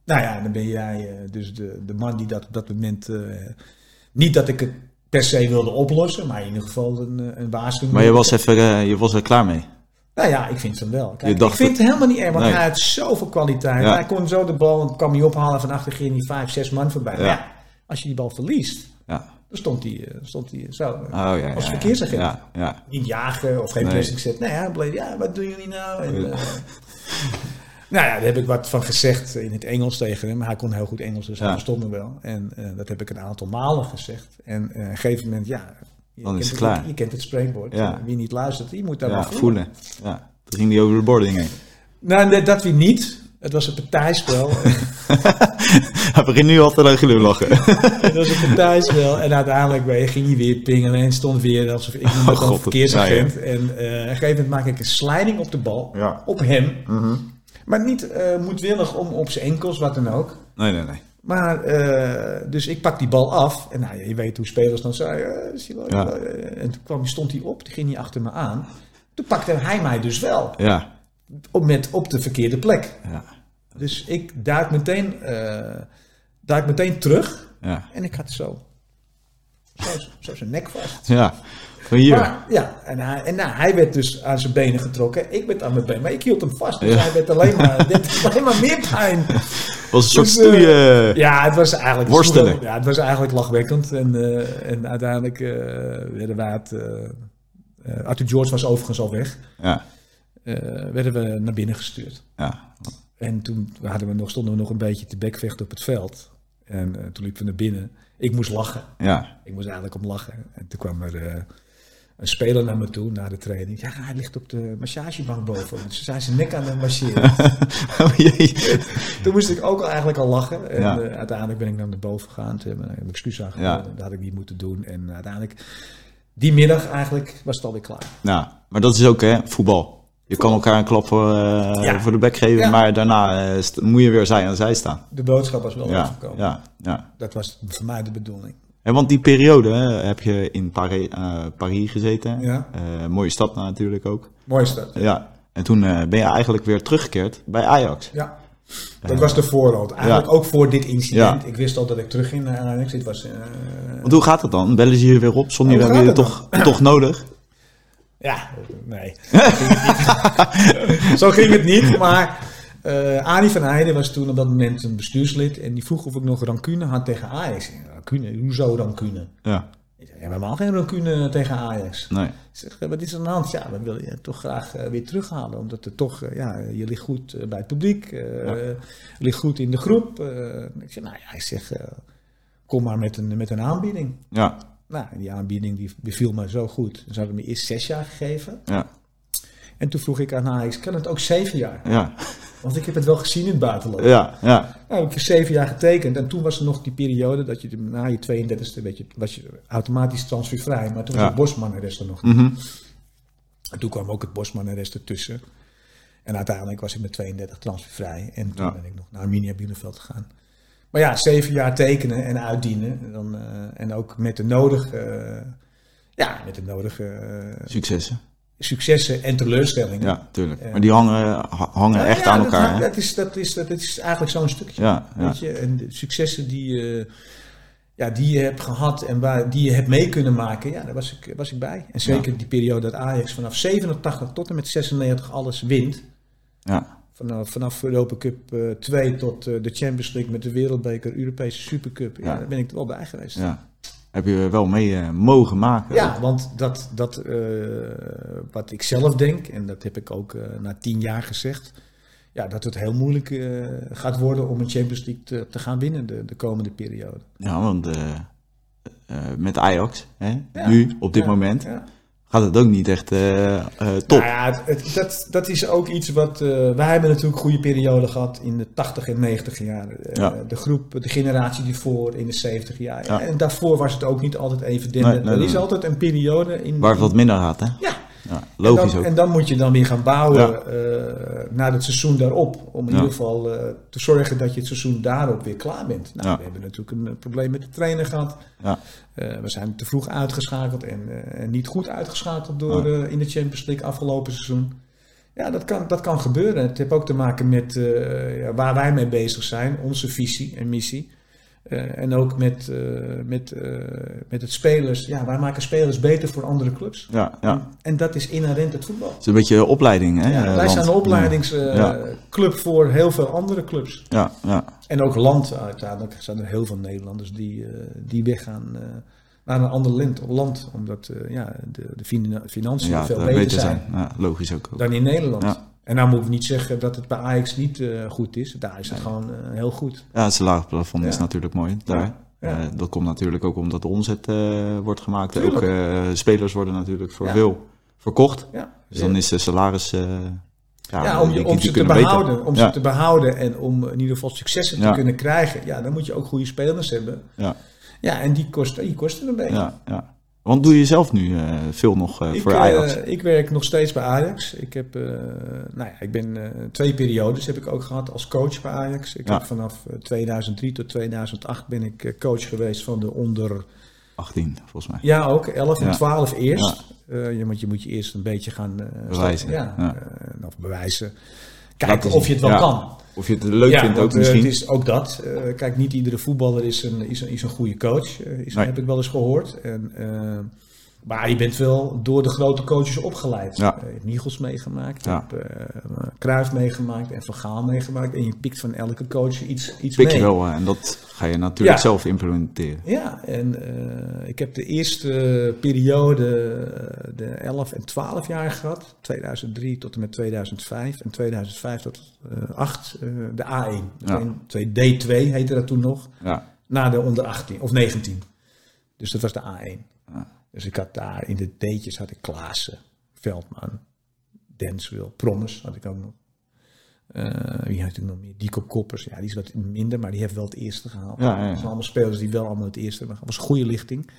Nou ja, dan ben jij dus de, de man die dat op dat moment... niet dat ik het per se wilde oplossen, maar in ieder geval een, eh, een waarschuwing. Maar je was, even, eh, je was er klaar mee. Nou ja, ik vind hem wel. Kijk, Je dacht ik vind het helemaal niet erg, want Nee. hij had zoveel kwaliteit. Ja. Hij kon zo de bal, kwam hij ophalen van achter, ging hij vijf, zes man voorbij. Ja. Als je die bal verliest, Ja. dan stond hij, eh, stond hij zo. Oh, ja, als verkeersagent. Ja, ja. Niet jagen of geen Nee. plastic set. Nee, hij bleef, ja, wat doen jullie nou? En, <laughs> nou ja, daar heb ik wat van gezegd in het Engels tegen hem. Hij kon heel goed Engels, dus hij Ja. verstond me wel. En eh, dat heb ik een aantal malen gezegd. En eh, op een gegeven moment, ja... Je Dan is kent het klaar. Je kent het. Ja. Eh, Wie niet luistert, die moet daar Ja, wel voelen. voelen. Ja. Toen ging hij over de boarding heen. Nou, nee, dat weer niet. Het was een partijspel. <laughs> Hij begint nu altijd aan glimlachen. het was een partijspel. En uiteindelijk ging hij weer pingelen en stond weer alsof ik God, een verkeersagent. En eh, op een gegeven moment maak ik een sliding op de bal. Ja. Op hem. Maar niet eh, moedwillig om op zijn enkels, wat dan ook. Nee, nee, nee. Maar, eh, dus ik pak die bal af. En nou, je weet hoe spelers dan zeiden. eh, Ja. en toen kwam, stond hij op, toen ging hij achter me aan. Toen pakte hij mij dus wel. Ja. Op, met, op de verkeerde plek. Ja. Dus ik duik meteen, duik meteen terug. Ja. En ik had zo, zo, zo zijn nek vast. Ja. Van hier. Maar, ja, en, hij, en nou, hij werd dus aan zijn benen getrokken. Ik werd aan mijn benen, maar ik hield hem vast. Dus Ja. hij werd alleen maar, <laughs> alleen maar meer pijn. was een soort Dus, eh. Ja, het was eigenlijk Worstelen. Ja, het was eigenlijk lachwekkend. En, eh, en uiteindelijk eh, werden wij het. Arthur George was overigens al weg. Ja. werden we naar binnen gestuurd. Ja. En toen hadden we nog, stonden we nog een beetje te bekvechten op het veld. En toen liepen we naar binnen. Ik moest lachen. Ja. Ik moest eigenlijk om lachen. En toen kwam er een speler naar me toe na de training. Ja, hij ligt op de massagebank boven. Dus ze zijn zijn nek aan het masseren. <laughs> Oh jee. toen moest ik ook al eigenlijk al lachen. En Ja. eh, uiteindelijk ben ik naar boven gegaan. Toen heb ik een excuus aangeboden. Ja. Dat had ik niet moeten doen. En uiteindelijk, die middag eigenlijk, was het alweer klaar. Nou, maar dat is ook hè, voetbal. Je kan elkaar een klap voor, eh, Ja. voor de bek geven, Ja. maar daarna st- moet je weer zij aan zij staan. De boodschap was wel Ja, overgekomen. ja, ja. Dat was voor mij de bedoeling. En want die periode hè, heb je in Paris, Paris gezeten. Ja. Eh, mooie stad natuurlijk ook. Mooi stad. Ja. En toen eh, ben je eigenlijk weer teruggekeerd bij Ajax. Ja. Dat was de voorlood. Eigenlijk Ja. ook voor dit incident. Ja. Ik wist al dat ik terugging naar Ajax. Dit was... Want hoe gaat het dan? Bellen ze je weer op? Hoe hebben je toch, toch nodig? Ja, nee. <laughs> Zo ging het niet, maar eh Arie van Heijden was toen op dat moment een bestuurslid en die vroeg of ik nog rancune had tegen Ajax. Rancune? Hoezo rancune? Ja, Ik zei, ja, we hebben al geen rancune tegen Ajax. nee. Ik zeg, wat is er aan de hand? Ja, we willen je toch graag eh, weer terughalen, omdat het toch, eh, ja, je ligt goed bij het publiek, je ligt goed in de groep. ik zeg, nou ja, ik zeg, kom maar met een, met een aanbieding. Ja, Nou, die aanbieding die beviel me zo goed. Ze hadden me eerst zes jaar gegeven. ja, En toen vroeg ik aan Ajax, kan het ook zeven jaar? ja, Want ik heb het wel gezien in het buitenland. ja, ja, Nou, heb ik voor zeven jaar getekend. En toen was er nog die periode dat je na je 32e weet je, was je automatisch transfervrij. Maar toen was Ja. het Bosman-arrest er nog niet. Mhm. En toen kwam ook het Bosman-arrest ertussen. En uiteindelijk was ik met 32 transfervrij. En toen Ja. ben ik nog naar Arminia Bielefeld gegaan. Maar ja, zeven jaar tekenen en uitdienen. En, dan, eh, en ook met de nodige... eh, ja, met de nodige... eh, Successen. Successen en teleurstellingen. Ja, tuurlijk. maar die hangen, hangen echt ja, aan elkaar. Dat, hè? dat, is, dat, is, dat is eigenlijk zo'n stukje. Ja, ja. Weet je? En de successen die, eh, ja, die je hebt gehad en waar, die je hebt mee kunnen maken, ja, daar was ik, was ik bij. En zeker die periode dat Ajax vanaf 87 tot en met 96 alles wint. ja. Vanaf, vanaf Europa Cup eh 2 tot eh, de Champions League met de Wereldbeker, Europese Supercup. Ja, Ja. daar ben ik er wel bij geweest. ja. Heb je wel mee eh, mogen maken. Ja, want dat, dat eh, wat ik zelf denk, en dat heb ik ook eh, na tien jaar gezegd, ja, dat het heel moeilijk gaat worden om een Champions League te, te gaan winnen de, de komende periode. Ja, want met Ajax, hè, Ja. nu, op dit Ja, moment, ja. Gaat het ook niet echt eh, eh, top. Nou ja, het- dat, dat is ook iets wat. eh, wij hebben natuurlijk goede periode gehad in de 80 en 90 jaren. Eh, Ja. De groep, de generatie die voor in de 70 jaar. Ja. En daarvoor was het ook niet altijd even Nee, nee, er is nee. altijd een periode in. Waar het wat minder gaat, hè? Ja, Ja, logisch en dan, ook. En dan moet je dan weer gaan bouwen Ja. eh, naar het seizoen daarop. Om in ieder geval eh, te zorgen dat je het seizoen daarop weer klaar bent. Nou, we hebben natuurlijk een eh, probleem met de trainer gehad. Ja. Eh, we zijn te vroeg uitgeschakeld en, niet goed uitgeschakeld door, in de Champions League afgelopen seizoen. Ja, dat kan, dat kan gebeuren. Het heeft ook te maken met waar wij mee bezig zijn, onze visie en missie. Eh, en ook met, eh, met, eh, met het spelers. Ja, wij maken spelers beter voor andere clubs. Ja, ja. En, en dat is inherent het voetbal. Het is een beetje opleiding, hè? Ja, wij zijn een opleidingsclub voor heel veel andere clubs. Ja, ja, En ook land uiteindelijk zijn er heel veel Nederlanders die, die weggaan naar een ander land, land omdat ja, de, de fina- financiën veel beter beter zijn, logisch ook. ook. dan in Nederland. En nou moet ik niet zeggen dat het bij Ajax niet eh, goed is. Daar is het gewoon eh, heel goed. Ja, het salarisplafond is Ja. natuurlijk mooi daar. Ja. Eh, dat komt natuurlijk ook omdat de omzet eh, wordt gemaakt. Tuurlijk. Ook eh, spelers worden natuurlijk voor Ja. veel verkocht. Ja, Dus dan is de salaris... eh, ja, ja, om, die- om ze te beter. behouden, om Ja. ze te behouden en om in ieder geval successen te kunnen krijgen. Ja, dan moet je ook goede spelers hebben. Ja, Ja, en die kosten, die kosten een beetje. ja, ja. Want doe je zelf nu eh, veel nog eh, Ik, voor eh, Ajax? ik werk nog steeds bij Ajax. Ik heb, eh, nou ja, ik ben eh, twee periodes heb ik ook gehad als coach bij Ajax. Ik Ja. heb vanaf eh, 2003 tot 2008 ben ik eh, coach geweest van de onder, 18, volgens mij. ja ook 11 en Ja. 12 eerst. Eh, je, want je moet je eerst een beetje gaan eh, Bewijzen, Ja, eh, bewijzen. Kijken of je het wel Ja. kan. Of je het leuk ja, vindt ook eh, misschien. het is ook dat. Eh, kijk, niet iedere voetballer is een, is een, is een goede coach. eh, is, Nee. Heb ik wel eens gehoord. En, maar je bent wel door de grote coaches opgeleid. Ja. Eh, je hebt Michels meegemaakt, je Ja. hebt uh, Cruijff meegemaakt en Van Gaal meegemaakt. En je pikt van elke coach iets, iets Pik mee. je wel eh, en dat ga je natuurlijk Ja. zelf implementeren. Ja, en eh, ik heb de eerste periode, eh, de 11 en 12 jaar gehad. 2003 tot en met 2005. En 2005 tot eh 8 eh, de A1. Ja. Twee- D2 heette dat toen nog. Ja, Na de onder 18 of 19. Dus dat was de A1. Dus ik had daar in de D'tjes had ik Klaassen, Veldman, Denswil, Promes had ik ook nog. Eh, wie had ik nog meer? Dico Koppers. Ja, die is wat minder, maar die heeft wel het eerste gehaald. Ja. Dat zijn allemaal spelers die wel allemaal het eerste hebben gehaald. Dat was een goede lichting.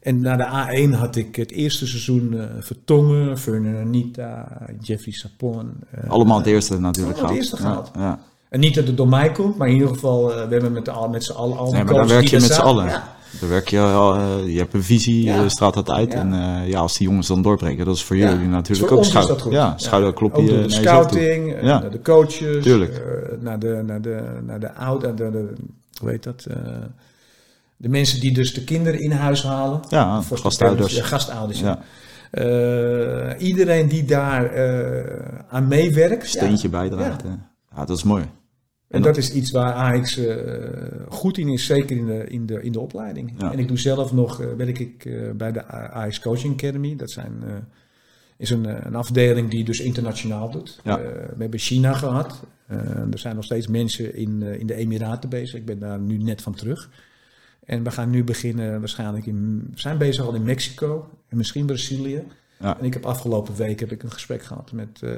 En na de A1 had ik het eerste seizoen eh Vertongen, Vernon Anita, Jeffrey Sapon. eh, allemaal het eerste natuurlijk allemaal het eerste Ja, ja. En niet dat het door mij komt, maar in ieder geval, we hebben met, de, met z'n allen al Nee, maar daar coaches werk je met z'n allen. Ja. Daar werk je, eh, je hebt een visie, Ja. je straalt dat uit. Ja. En eh, ja, als die jongens dan doorbreken, dat is voor Ja. jullie natuurlijk Voor ook schouder. Ja, schouderklopje Ook de scouting, eh, naar de coaches, Tuurlijk. eh, naar de, naar de, naar de oude, de, de, hoe heet dat? eh, de mensen die dus de kinderen in huis halen. Ja, Voor gastouders. Ja, gastouders. Ja. Eh, iedereen die daar eh, aan meewerkt. steentje bijdraagt. Eh. Ja, dat is mooi. En dat is iets waar Ajax eh, goed in is, zeker in de, in de, in de opleiding. Ja. En ik doe zelf nog, eh, werk ik eh, bij de Ajax Coaching Academy. Dat zijn, is een, een afdeling die dus internationaal doet. Ja. We hebben China gehad. Eh, er zijn nog steeds mensen in, in de Emiraten bezig. Ik ben daar nu net van terug. En we gaan nu beginnen waarschijnlijk in, we zijn bezig al in Mexico en misschien Brazilië. Ja. En ik heb afgelopen week heb ik een gesprek gehad met eh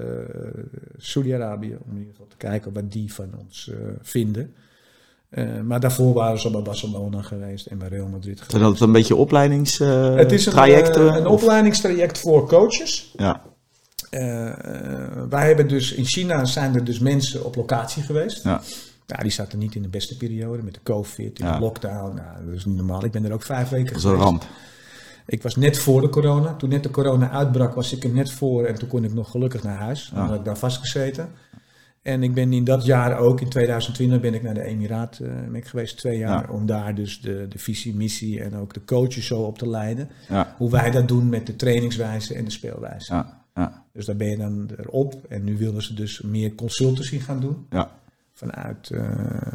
Saudi-Arabië. Om in ieder geval te kijken wat die van ons eh, vinden. Eh, maar daarvoor waren ze bij Barcelona geweest en bij Real Madrid Zijn geweest. dat een beetje opleidingstrajecten? Het is een, een opleidingstraject voor coaches. Ja, wij hebben dus in China zijn er dus mensen op locatie geweest. ja, Ja, die zaten niet in de beste periode met de COVID, in Ja. de lockdown. Nou, dat is niet normaal. Ik ben er ook vijf weken dat is een geweest. ramp. Ik was net voor de corona. Toen net de corona uitbrak, was ik er net voor. En toen kon ik nog gelukkig naar huis. Dan had ik daar vastgezeten. En ik ben in dat jaar ook, in 2020, ben ik naar de Emiraat eh, ben ik geweest. Twee jaar. Ja. Om daar dus de, de visie, missie en ook de coaches zo op te leiden. Ja, Hoe wij dat doen met de trainingswijze en de speelwijze. ja, Dus daar ben je dan erop. En nu willen ze dus meer consultancy gaan doen. ja. Vanuit, eh,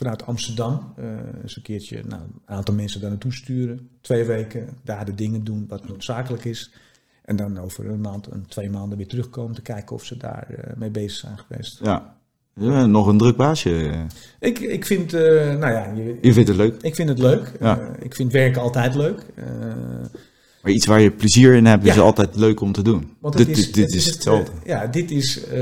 vanuit Amsterdam. Eh eens een keertje nou, een aantal mensen daar naartoe sturen. Twee weken daar de dingen doen wat noodzakelijk is. En dan over een maand, een, twee maanden weer terugkomen. Te kijken of ze daar eh, mee bezig zijn geweest. ja. Ja, nog een druk baasje. Ik, ik vind, eh, nou ja, je- Je vindt het leuk. ik vind het leuk. Ja. Ik vind werken altijd leuk. Maar iets waar je plezier in hebt, is Ja. altijd leuk om te doen. Want dit is, dit, is het, hetzelfde. eh, ja, dit is eh,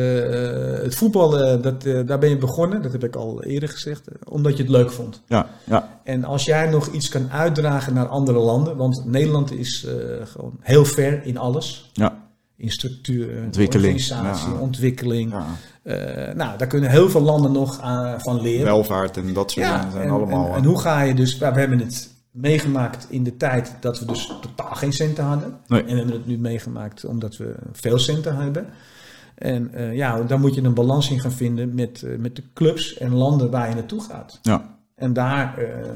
het voetbal, eh, dat, daar ben je begonnen, dat heb ik al eerder gezegd, omdat je het leuk vond. Ja, ja, En als jij nog iets kan uitdragen naar andere landen, want Nederland is gewoon heel ver in alles. ja. In structuur, Ontwikkeling, organisatie, ja. ontwikkeling. ja. Nou, daar kunnen heel veel landen nog aan, van leren. Welvaart en dat soort dingen zijn en, allemaal... En, en hoe ga je dus... we hebben het meegemaakt in de tijd dat we dus totaal geen centen hadden. Nee. En we hebben het nu meegemaakt omdat we veel centen hebben. En eh, ja, dan moet je een balans in gaan vinden met, eh, met de clubs en landen waar je naartoe gaat. ja, En daar, eh,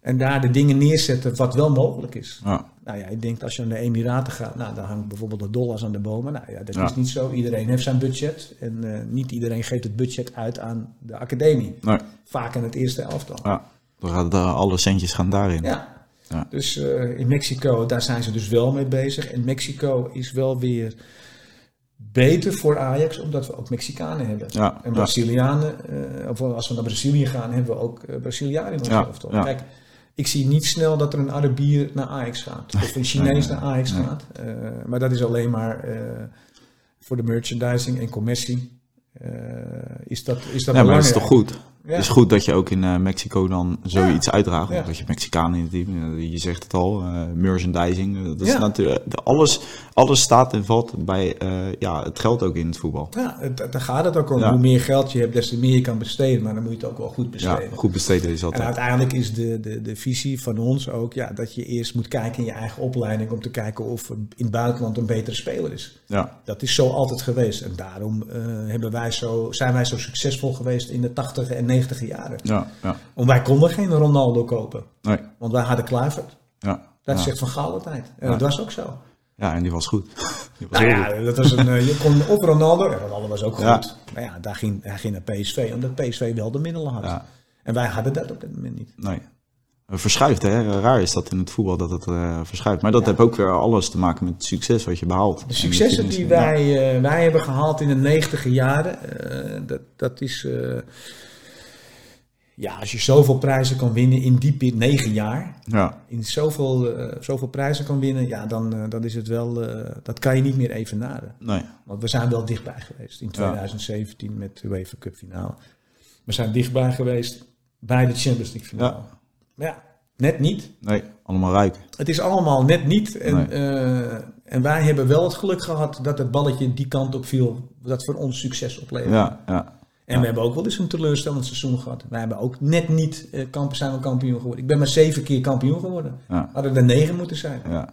en daar de dingen neerzetten wat wel mogelijk is. ja, Nou ja, ik denk als je naar de Emiraten gaat, nou, daar hangt bijvoorbeeld de dollars aan de bomen. Nou ja, dat Ja. is niet zo. Iedereen heeft zijn budget. En niet iedereen geeft het budget uit aan de academie. nee, Vaak in het eerste elftal. ja. Dan gaat eh, alle centjes gaan daarin. Ja. Ja. Dus eh, in Mexico, daar zijn ze dus wel mee bezig. En Mexico is wel weer beter voor Ajax, omdat we ook Mexicanen hebben. Ja, En. Brazilianen, eh, of als we naar Brazilië gaan, hebben we ook eh, Brazilianen in ons Ja, elftal. ja. Kijk, ik zie niet snel dat er een Arabier naar Ajax gaat. Of een Chinees nee, naar Ajax nee. gaat. Maar dat is alleen maar voor de merchandising en commercie. Is dat, is dat Ja, maar dat is belangrijk. toch goed? Ja. Het is goed dat je ook in eh, Mexico dan zoiets uitdraagt. Ja. Dat je Mexicanen in het team, eh, je zegt het al, eh, merchandising. Dat is natuurlijk, alles, alles staat en valt bij ja, het geld ook in het voetbal. Ja, het- daar gaat het ook om. Hoe meer geld je hebt, des te meer je kan besteden. Maar dan moet je het ook wel goed Ja, besteden. goed besteden is En altijd. uiteindelijk is de, de, de visie van ons ook ja, dat je eerst moet kijken in je eigen opleiding om te kijken of in het buitenland een betere speler is. Ja, Dat is zo altijd geweest. En daarom hebben wij zo, zijn wij zo succesvol geweest in de 80 en 90 jaren. ja, ja. Want wij konden geen Ronaldo kopen. Nee, Want wij hadden Kluivert. ja. Dat zegt Van Gaal altijd. En dat was ook zo. ja, en die was goed. <laughs> Die was Nou goed. ja, dat was een, eh, je kon op Ronaldo. En Ronaldo was ook goed. Ja. Maar ja, daar ging, hij ging naar PSV. Omdat PSV wel de middelen had. Ja. En wij hadden dat op dat moment niet. Nee. Verschuift, hè? Raar is dat in het voetbal dat het eh, verschuift. Maar dat heeft ook weer alles te maken met het succes wat je behaalt. De successen de die wij, eh, wij hebben gehaald in de negentiger jaren, eh, dat, dat is... ja, als je zoveel prijzen kan winnen in die negen jaar, Ja, in zoveel, eh, zoveel prijzen kan winnen, ja, dan, dan is het wel, eh, dat kan je niet meer evenaren. nee. Want we zijn wel dichtbij geweest in 2017 met de UEFA Cup finale. We zijn dichtbij geweest bij de Champions League finale. Ja. Maar ja, net niet. Nee, allemaal ruiken. Het is allemaal net niet. En, Nee. en wij hebben wel het geluk gehad dat het balletje die kant op viel. Dat voor ons succes opleverde. Ja, ja. En we hebben ook wel eens een teleurstellend seizoen gehad. Wij hebben ook net niet eh, kamp, zijn we kampioen geworden. Ik ben maar zeven keer kampioen geworden. Ja. Hadden er negen moeten zijn. ja.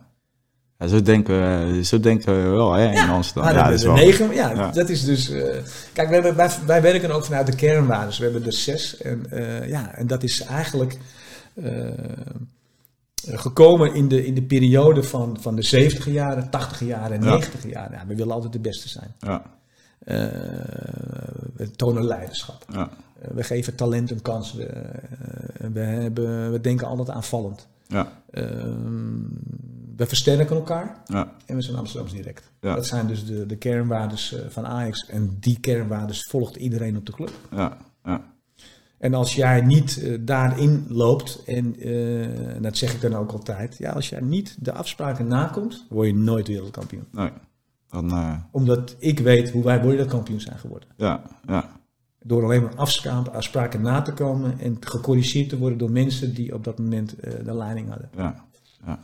ja zo, denken we, zo denken we wel hè, in Amsterdam. Ja, dat is wel. negen. Ja, dat is dus. eh, kijk, wij, wij, wij werken ook vanuit de kernwaarden. We hebben er zes. En, eh, ja, en dat is eigenlijk. gekomen in de, in de periode van, van de 70 jaren, 80 jaren en Ja. 90 jaren. Ja, we willen altijd de beste zijn. Ja, we tonen leiderschap. ja, Eh, we geven talent een kans. We, eh, we, hebben, we denken altijd aanvallend. ja, Ehm, we versterken elkaar ja, en we zijn Amsterdams direct. Dat zijn dus de, de kernwaardes eh, van Ajax. En die kernwaardes volgt iedereen op de club. ja, ja. En als jij niet eh, daarin loopt, en eh, dat zeg ik dan ook altijd, ja, als jij niet de afspraken nakomt, word je nooit wereldkampioen. Nee. Dan, eh, Omdat ik weet hoe wij wereldkampioen zijn geworden. ja, ja, Door alleen maar afspraken, afspraken na te komen en gecorrigeerd te worden door mensen die op dat moment eh, de leiding hadden. ja, ja.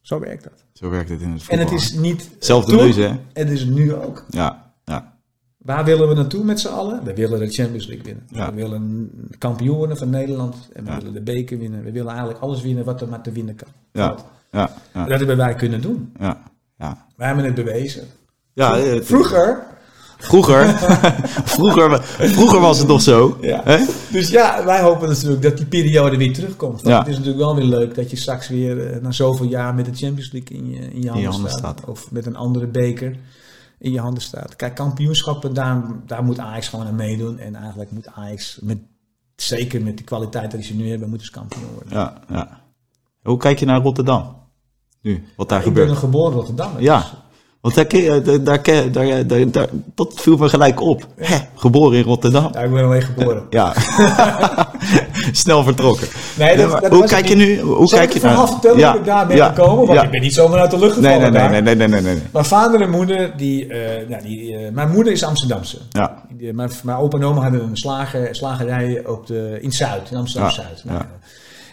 Zo werkt dat. Zo werkt het in het En voetbal. het is niet Zelfde toen, neus, hè? En het is nu ook. Ja, ja, Waar willen we naartoe met z'n allen? We willen de Champions League winnen. Ja. We willen kampioen worden van Nederland. En we Ja. willen de beker winnen. We willen eigenlijk alles winnen wat er maar te winnen kan. Ja. Ja, ja, Dat hebben wij kunnen doen. ja, ja. Wij hebben het bewezen. ja eh, Vroeger. Vroeger, <laughs> vroeger, vroeger was het nog zo. Ja. Hè? Dus ja, wij hopen natuurlijk dat die periode weer terugkomt. Want Ja. Het is natuurlijk wel weer leuk dat je straks weer eh, na zoveel jaar met de Champions League in je, in je, handen, handen staat. staat. Of met een andere beker in je handen staat. Kijk, kampioenschappen, daar, daar moet Ajax gewoon aan meedoen. En eigenlijk moet Ajax, met, zeker met de kwaliteit die ze nu hebben, moeten ze kampioen worden. Ja, ja. Hoe kijk je naar Rotterdam? Nu, wat daar ik ben gebeurt. een geboren Rotterdammer. Ja, dus- want daar, daar, daar, daar, dat viel me gelijk op. Hè, geboren in Rotterdam. ja, ik ben alleen geboren. Ja. <laughs> Snel vertrokken. Nee, dat- dat hoe kijk je nu? Hoe Zal kijk ik je verhaal vertellen Ja, hoe ik daar ben ja, gekomen? Want ja. ik ben niet zomaar uit de lucht gevallen nee, nee, daar. nee, nee, nee, nee, nee. Mijn vader en moeder, die, eh, nou, die, eh, mijn moeder is Amsterdamse. Ja, Die- mijn, mijn opa en oma hadden een slager, slagerij op de, in Zuid, in Amsterdam-Zuid. Ja, ja.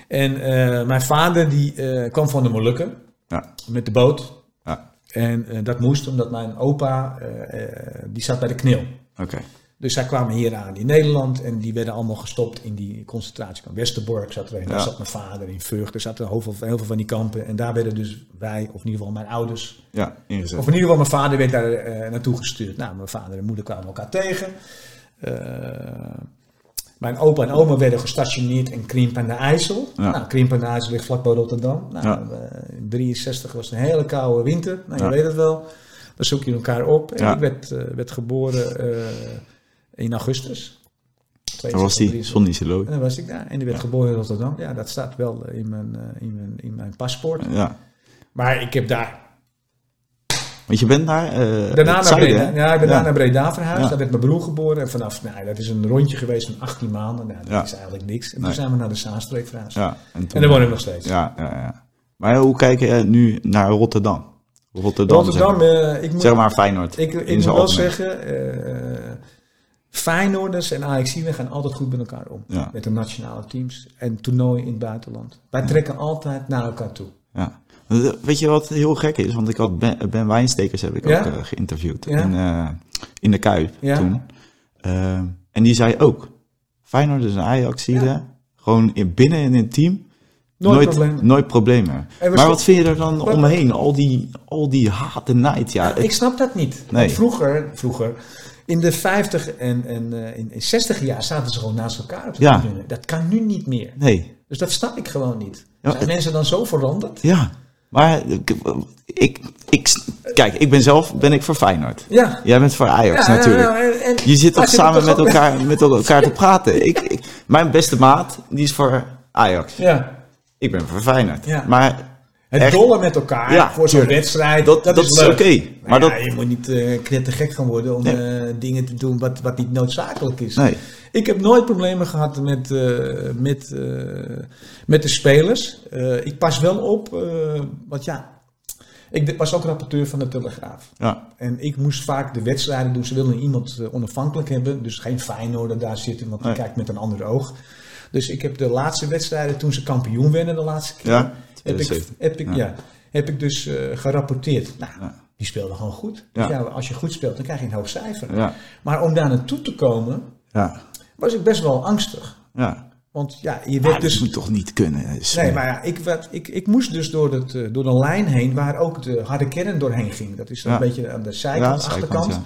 En eh, mijn vader die eh, kwam van de Molukken ja, met de boot. ja. En eh, dat moest omdat mijn opa, eh, eh, die zat bij de knil. Oké. Dus zij kwamen hier aan in Nederland en die werden allemaal gestopt in die concentratiekamp. Westerbork zat er een, daar Ja. zat mijn vader in Vught. Er zaten heel veel, heel veel van die kampen. En daar werden dus wij, of in ieder geval mijn ouders, Ja, ingezet. of in ieder geval mijn vader werd daar naartoe gestuurd. Nou, mijn vader en moeder kwamen elkaar tegen. Mijn opa en oma werden gestationeerd in Krimp aan de IJssel. Ja. Nou, Krimp aan de IJssel ligt vlakbij Rotterdam. Nou, Ja. eh, in 63 was het een hele koude winter. Nou, je weet het wel. Dan zoek je elkaar op. En ik werd, eh, werd geboren eh, in augustus. Daar was die 63. Sonny Silo. En dan was ik daar. En die werd geboren in Rotterdam. Ja, dat staat wel in mijn, in mijn, in mijn paspoort. Ja. Maar ik heb daar Want je bent daar. eh, Daarna naar Breda. Ja, ik ben Ja. naar Breda verhuisd. Ja. Daar werd mijn broer geboren. En vanaf, nou, dat is een rondje geweest van 18 maanden. Nou, dat Ja. is eigenlijk niks. En Nee. toen zijn we naar de Zaanstreek verhuisd. Ja, en, toen, En daar woon ik nog steeds. Ja, ja, ja. Maar hoe kijk je nu naar Rotterdam? Rotterdam, Rotterdam, zeg maar, eh, ik moet, zeg maar Feyenoord. ik, ik moet wel algemeen. zeggen, eh Feyenoorders en Ajaxiden gaan altijd goed met elkaar om. Ja. Met de nationale teams en toernooien in het buitenland. Wij trekken altijd naar elkaar toe. Ja. Weet je wat heel gek is? Want ik had Ben, ben Wijnstekers heb ik Ja? ook eh, geïnterviewd in, eh, in de Kuip toen. Eh, en die zei ook, Feyenoord is een ajax gewoon in, binnen in een team, Nooit, nooit, problemen. nooit Maar wat vind je er dan omheen? Al die, al die haat en nijd. Ja, ik snap dat niet. Nee. Want vroeger, vroeger, in de 50 en, en eh, in, in 60 jaar zaten ze gewoon naast elkaar op de Ja. tribune. Dat kan nu niet meer. nee. Dus dat snap ik gewoon niet. Zijn mensen dan zo veranderd? Ja, maar ik, ik, kijk, ik ben zelf ben ik voor Feyenoord. Ja. Jij bent voor Ajax Ja, natuurlijk. ja, en- en- Je zit toch samen met elkaar, met elkaar te praten. <laughs> Ik, ik- mijn beste maat, die is voor Ajax. Ja. Ik ben voor Feyenoord. Ja. Maar Het Echt? dollen met elkaar Ja, voor zo'n wedstrijd, Dat- dat, dat is is leuk. oké, Maar, maar ja, dat- je moet niet uh, knettergek gaan worden om eh, dingen te doen wat, wat niet noodzakelijk is. nee, Ik heb nooit problemen gehad met, eh, met, met de spelers. Ik pas wel op, want ja, ik was ook rapporteur van de Telegraaf. ja, En ik moest vaak de wedstrijden doen. Ze wilden iemand onafhankelijk hebben. Dus geen Feyenoorder daar zitten, want die Nee. kijkt met een ander oog. Dus ik heb de laatste wedstrijden, toen ze kampioen werden de laatste keer, ja. Heb, ik, 2017. heb, ik, Ja. ja. heb ik dus eh, gerapporteerd. Nou, Ja. die speelden gewoon goed. Ja. Dus ja, als je goed speelt, dan krijg je een hoog cijfer. Ja, Maar om daar naartoe te komen, ja, was ik best wel angstig. ja. Want ja, je werd dat dus... moet toch niet kunnen? Dus, Nee, eh, maar ja, ik, werd, ik, ik moest dus door, het, eh, door de lijn heen waar ook de harde kern doorheen ging. Dat is dan Ja. een beetje aan de ja, zijkant, zijkant, achterkant.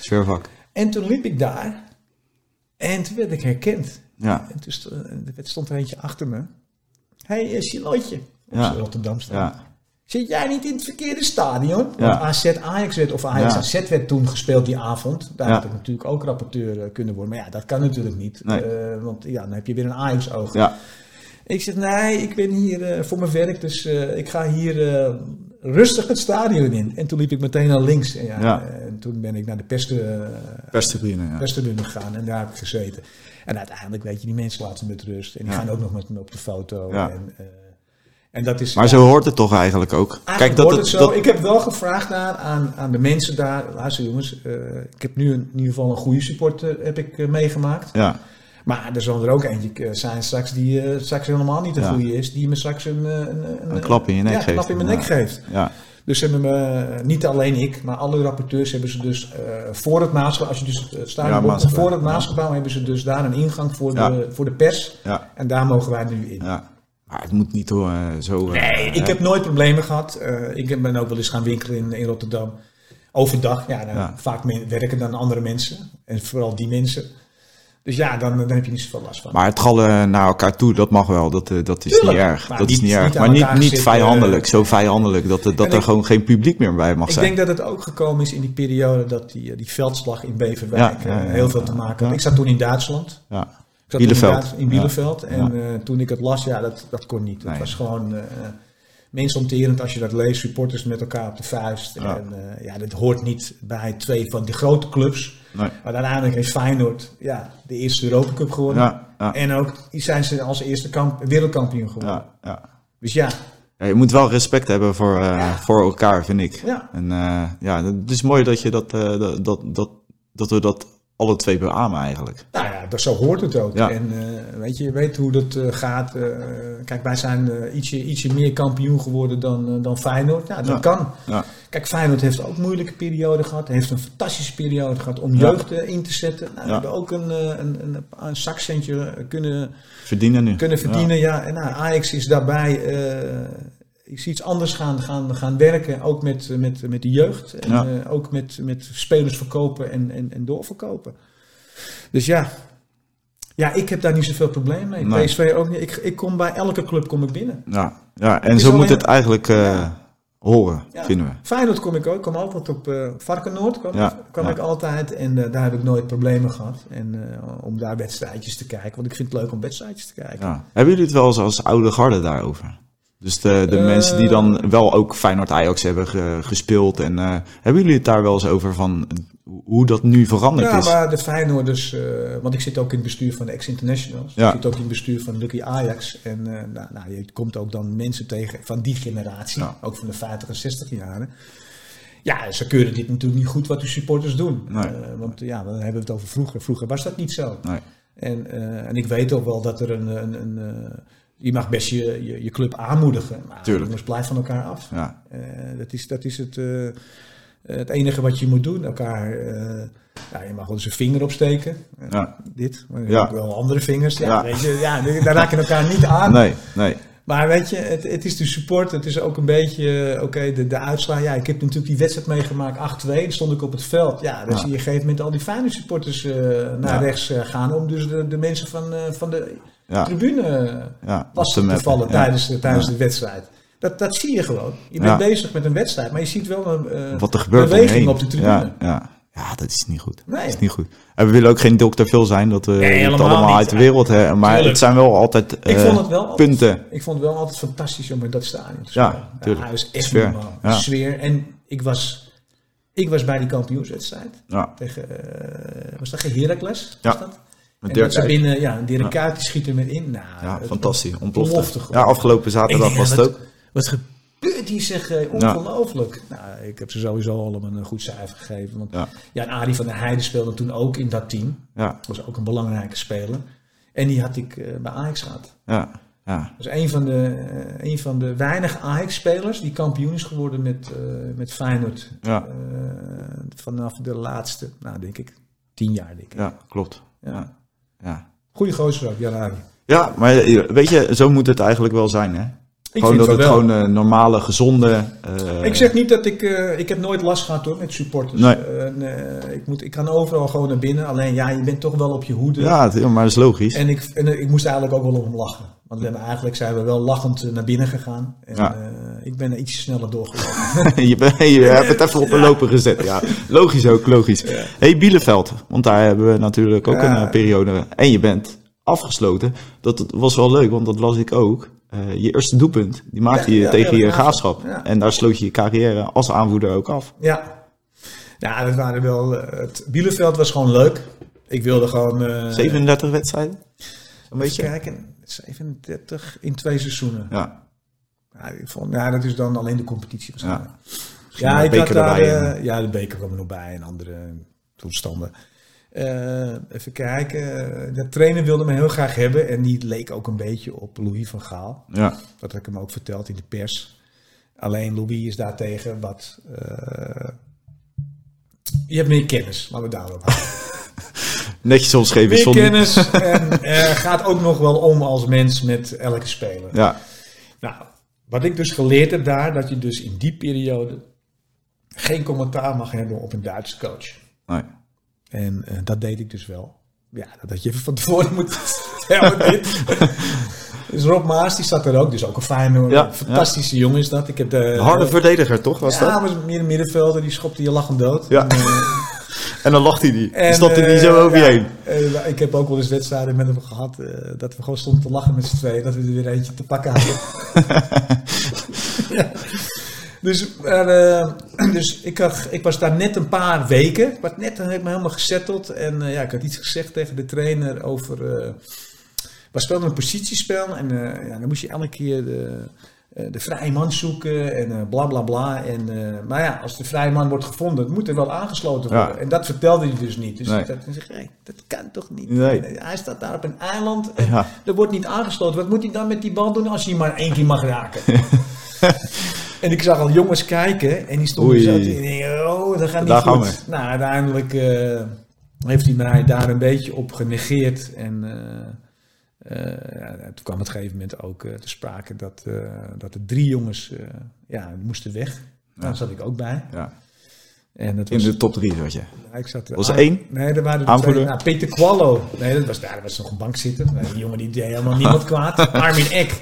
ja. En toen liep ik daar en toen werd ik herkend. Ja, En toen st- er stond er eentje achter me. Hé, hey, Charlotte. Op Ja. Rotterdam staan. ja, Zit jij niet in het verkeerde stadion? Want. AZ Ajax werd, of Ajax Ja. AZ werd toen gespeeld die avond. Daar had ik natuurlijk ook rapporteur eh, kunnen worden. Maar ja, dat kan natuurlijk niet. Nee. Eh, want ja, dan heb je weer een Ajax-oog. ja, Ik zeg, nee, ik ben hier eh, voor mijn werk, dus ik ga hier rustig het stadion in. En toen liep ik meteen naar links. En, ja, Ja. en toen ben ik naar de pers, perstribune, ja. gegaan en daar heb ik gezeten. En uiteindelijk, weet je, die mensen laten met rust. En die gaan ook nog met me op de foto. Ja. En, en dat is... Maar zo hoort het toch eigenlijk ook? Eigenlijk dat het dat- Ik heb wel gevraagd naar, aan, aan de mensen daar. Luister jongens, eh, ik heb nu een- in ieder geval een goede supporter heb ik, eh, meegemaakt. Ja, Maar er zal er ook eentje eh, zijn straks die straks helemaal niet de Ja. goede is. Die me straks een, eh, een, Een klap in je nek ja, geeft. een klap in mijn nek geeft. ja, Dus hebben me, niet alleen ik, maar alle rapporteurs hebben ze dus voor het Maasgebouw, als je dus het stadion Ja, voor het Maasgebouw hebben ze dus daar een ingang voor, de, voor de pers. ja, En daar mogen wij nu in. ja. Maar het moet niet uh, zo... nee, ik heb nooit problemen gehad. Uh, ik ben ook wel eens gaan winkelen in, in Rotterdam. Overdag, ja, dan vaak werken dan andere mensen. En vooral die mensen. Dus ja, dan, dan heb je niet zoveel last van. Maar het gallen naar elkaar toe, dat mag wel. Dat, dat is niet erg. dat is niet erg. Maar niet, niet vijandelijk. zo vijandelijk dat, dat er gewoon geen publiek meer bij mag zijn. Ik denk dat het ook gekomen is in die periode dat die, die veldslag in Beverwijk heel veel te maken had. Ik zat toen in Duitsland. Ja. Bielefeld. In Bielefeld. En uh, toen ik het las, ja, dat, dat kon niet. Het was gewoon uh, mensonterend als je dat leest. Supporters met elkaar op de vuist. Ja. En uh, ja, dat hoort niet bij twee van die grote clubs. Nee. Maar uiteindelijk heeft Feyenoord ja, de eerste Europa Cup gewonnen. Ja, ja. En ook zijn ze als eerste kamp, wereldkampioen geworden. Ja, ja. Dus ja. ja. Je moet wel respect hebben voor, voor elkaar, vind ik. Ja. En ja, het is mooi dat, je dat, dat, dat, dat we dat alle twee beamen eigenlijk. Nou ja, dat, zo hoort het ook. Ja. En uh, weet je, je weet hoe dat uh, gaat. Uh, kijk, wij zijn ietsje, ietsje meer kampioen geworden dan, dan Feyenoord. Ja, dat ja. kan. Ja. Kijk, Feyenoord heeft ook een moeilijke periode gehad. Heeft een fantastische periode gehad om jeugd in te zetten. Nou, we hebben ook een, een, een, een zakcentje kunnen verdienen nu. Kunnen verdienen, ja. En nou, Ajax is daarbij is iets anders gaan, gaan, gaan werken, ook met, met, met de jeugd. En ook met, met spelers verkopen en, en, en doorverkopen. Dus ja, ja, ik heb daar niet zoveel probleem mee. Nee. PSV ook niet. Ik, ik kom bij elke club kom ik binnen. Ja, ja en zo moet het eigenlijk uh, ja. horen, ja. vinden we. Feyenoord kom ik ook. Ik kom altijd op uh, Varkenoord. Kwam, ja. kwam ik altijd. En uh, daar heb ik nooit problemen gehad. En om daar wedstrijdjes te kijken. Want ik vind het leuk om wedstrijdjes te kijken. Hebben jullie het wel eens als oude garde daarover? Dus de, de mensen die dan eh. wel ook Feyenoord Ajax hebben gespeeld. En hebben jullie het daar wel eens over van hoe dat nu veranderd ja, is? Ja, maar de Feyenoorders, uh, want ik zit ook in het bestuur van de ex-internationals. Ja. Ik zit ook in het bestuur van Lucky Ajax. En uh, nou, nou, je komt ook dan mensen tegen van die generatie, ja. ook van de 50 en 60 jaren. Ja, ze keuren dit natuurlijk niet goed wat de supporters doen. Nee. want ja, dan hebben we het over vroeger. Vroeger was dat niet zo. Nee. En, en ik weet ook wel dat er een, een, een je mag best je, je, je, club aanmoedigen. Maar Tuurlijk. jongens, blijf van elkaar af. Ja. Dat, is, dat is het, het enige wat je moet doen. Elkaar, ja, je mag wel eens een vinger opsteken. Ja. Dit, maar ja. wel andere vingers. Ja, ja. Weet je, ja, daar raak je elkaar niet aan. Nee, nee. Maar weet je, het, het is de support. Het is ook een beetje, oké, okay, de, de uitslag. Ja, ik heb natuurlijk die wedstrijd meegemaakt, 8-2. Dan stond ik op het veld. Ja, dan zie je op een gegeven moment al die fijne supporters naar rechts gaan. Om dus de, de mensen van, van de ja. tribune ja, te vallen tijdens, tijdens de wedstrijd. Dat, dat zie je gewoon. Je bent bezig met een wedstrijd, maar je ziet wel een uh, Wat er gebeurt beweging op de tribune. Ja, ja. ja, dat is niet goed. Nee. Dat is niet goed. En we willen ook geen dokter veel zijn, dat we nee, het allemaal niet. uit de wereld hebben. Maar tuurlijk. het zijn wel altijd uh, ik vond het wel punten. Altijd, ik vond het wel altijd fantastisch om in dat stadion te spelen. Ja, tuurlijk. Ja, is echt sfeer. normaal. Sfeer. En ik was, ik was bij die kampioenswedstrijd. Ja. Tegen, uh, was dat Heracles? Ja. Was dat? Met en dat ze binnen, ja, Dirk ja. die schiet er met in. Nou, ja, fantastisch. Ontplofte. Ja, afgelopen zaterdag was het ook. Wat gebeurt hier zeg, eh, ongelooflijk. Ja. Nou, ik heb ze sowieso allemaal een goed cijfer gegeven. Want ja, ja en Arie van der Heijden speelde toen ook in dat team. Ja. Was ook een belangrijke speler. En die had ik uh, bij Ajax gehad. Ja. Ja. Dat is een van de, uh, een van de weinige Ajax-spelers die kampioen is geworden met, uh, met Feyenoord. Ja. vanaf de laatste, nou denk ik, tien jaar denk ik. Ja, klopt. Ja. Ja. Goeie gozer ook, Ja, maar weet je, zo moet het eigenlijk wel zijn, hè? Ik gewoon dat het gewoon uh, normale, gezonde. Uh... Ik zeg niet dat ik. Uh, ik heb nooit last gehad hoor met supporters. Nee. ik, moet, ik kan overal gewoon naar binnen. Alleen ja, je bent toch wel op je hoede. Ja, maar dat is logisch. En ik, en ik moest eigenlijk ook wel om lachen. Want we hebben, eigenlijk zijn we wel lachend naar binnen gegaan. En ja. ik ben er iets sneller doorgelopen. <laughs> je, ben, je <laughs> hebt het even op een lopen gezet. Ja, logisch ook, logisch. Ja. hey, Bielefeld. Want daar hebben we natuurlijk ook een periode. En je bent afgesloten. Dat was wel leuk, want dat las ik ook. Uh, je eerste doelpunt, die maakte je tegen je graafschap. En daar sloot je je carrière als aanvoerder ook af. Ja, ja dat waren wel. Het Bielefeld was gewoon leuk. Ik wilde gewoon. Uh, 37 wedstrijden? Een beetje? kijken, 37 in twee seizoenen. Ja. Ja, ik vond, ja, dat is dan alleen de competitie waarschijnlijk. Ja, ja ik had daar, uh, ja, de beker kwam er nog bij en andere toestanden. Uh, even kijken. De trainer wilde me heel graag hebben. En die leek ook een beetje op Louis van Gaal. Ja. Dat heb ik hem ook verteld in de pers. Alleen Louis is daartegen wat. Uh, je hebt meer kennis, maar we daarop houden. <laughs> Netjes omschreven. Meer zonder- kennis <laughs> en eh, gaat ook nog wel om als mens met elke speler. Ja, Nou, wat ik dus geleerd heb daar, dat je dus in die periode geen commentaar mag hebben op een Duitse coach. nee. En eh, dat deed ik dus wel. Ja, dat had je even van tevoren moeten helemaal <laughs> niet. Dus Rob Maas, die zat er ook. Dus ook een fijne, Ja, fantastische jongen is dat. Ik heb de, Een harde verdediger, toch? Was ja, dat? was meer een middenvelder, die schopte je lachend dood. Ja. En, eh, <laughs> En dan lacht hij die. En, stapt hij eh, zo over je ja, heen. eh, ik heb ook wel eens wedstrijden met hem gehad, eh, dat we gewoon stonden te lachen met z'n tweeën, dat we er weer eentje te pakken hadden. <laughs> Ja. Dus, eh, <clears throat> dus ik, had, ik was daar net een paar weken. Ik was net heb me helemaal gesetteld. En eh, ja, ik had iets gezegd tegen de trainer over. eh we speelden een positiespel. En ja, dan moest je elke keer de, de vrije man zoeken. En bla bla bla. En, maar ja, als de vrije man wordt gevonden, moet er wel aangesloten worden. Ja. En dat vertelde hij dus niet. Dus Nee. ik dacht, zeg, hey, dat kan toch niet? Nee. Hij staat daar op een eiland. En Ja. er wordt niet aangesloten. Wat moet hij dan met die bal doen als hij maar één keer mag raken? <laughs> en ik zag al jongens kijken en die stonden zo te denken, oh, dat gaat niet Daar gaan goed. Nou, uiteindelijk eh, heeft hij mij daar een beetje op genegeerd. En eh, eh, ja, toen kwam op een gegeven moment ook te sprake dat, dat er drie jongens ja, moesten weg. Daar zat ik ook bij. Ja. En dat In was, de top drie zat je. ik zat, Was er één? Nee, er waren er twee. Nou, Peter Quallo. Nee, dat was, daar dat was nog een bank zitten. Die jongen die deed helemaal niemand <laughs> kwaad. Armin Eck.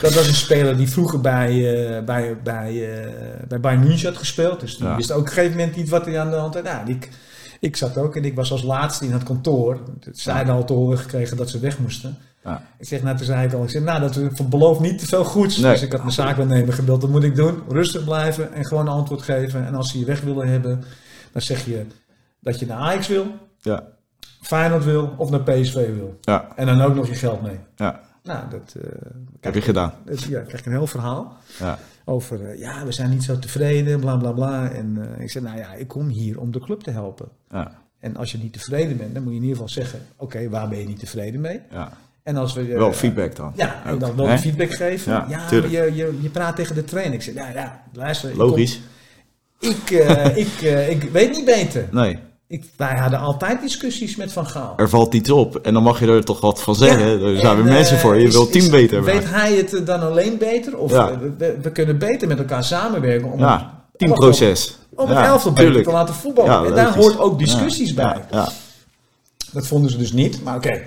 Dat was een speler die vroeger bij, eh bij, bij, eh bij Bayern München had gespeeld. Dus die Ja. wist ook op een gegeven moment niet wat hij aan de hand had. Nou, ik, ik zat ook en ik was als laatste in het kantoor. Zij hadden al te horen gekregen dat ze weg moesten. Ja. Ik zeg, nou, toen zei ik al, ik zeg, nou, dat belooft niet te veel goeds. Nee. Dus ik had mijn zaakwaarnemer gebeld, dat moet ik doen. Rustig blijven en gewoon een antwoord geven. En als ze je weg willen hebben, dan zeg je dat je naar Ajax wil, Ja. Feyenoord wil of naar PSV wil. Ja. En dan ook nog je geld mee. Ja. Nou, dat, eh, Heb je gedaan. dat ja, krijg ik een heel verhaal Ja. over, eh, ja, we zijn niet zo tevreden, bla bla bla. En eh, ik zeg, nou ja, ik kom hier om de club te helpen. Ja. En als je niet tevreden bent, dan moet je in ieder geval zeggen, oké, waar ben je niet tevreden mee? ja. En als we... eh, Wel feedback dan. Ja, en Ook, dan wel hè? feedback geven. Ja, Ja, je, je, je praat tegen de trainer. Ik zeg, ja, ja, luister. ik Logisch. Ik, eh, <laughs> ik, eh, ik weet niet beter. Nee, Ik, wij hadden altijd discussies met Van Gaal. er valt iets op. En dan mag je er toch wat van zeggen. Ja, er zijn en, weer mensen voor. Je is- wilt team is- beter Weet maken. hij het dan alleen beter? Of Ja. we, we kunnen beter met elkaar samenwerken om, Ja, teamproces. om het elftal beter tuurlijk. te laten voetballen. En daar hoort ook discussies bij. Dat vonden ze dus niet, maar oké.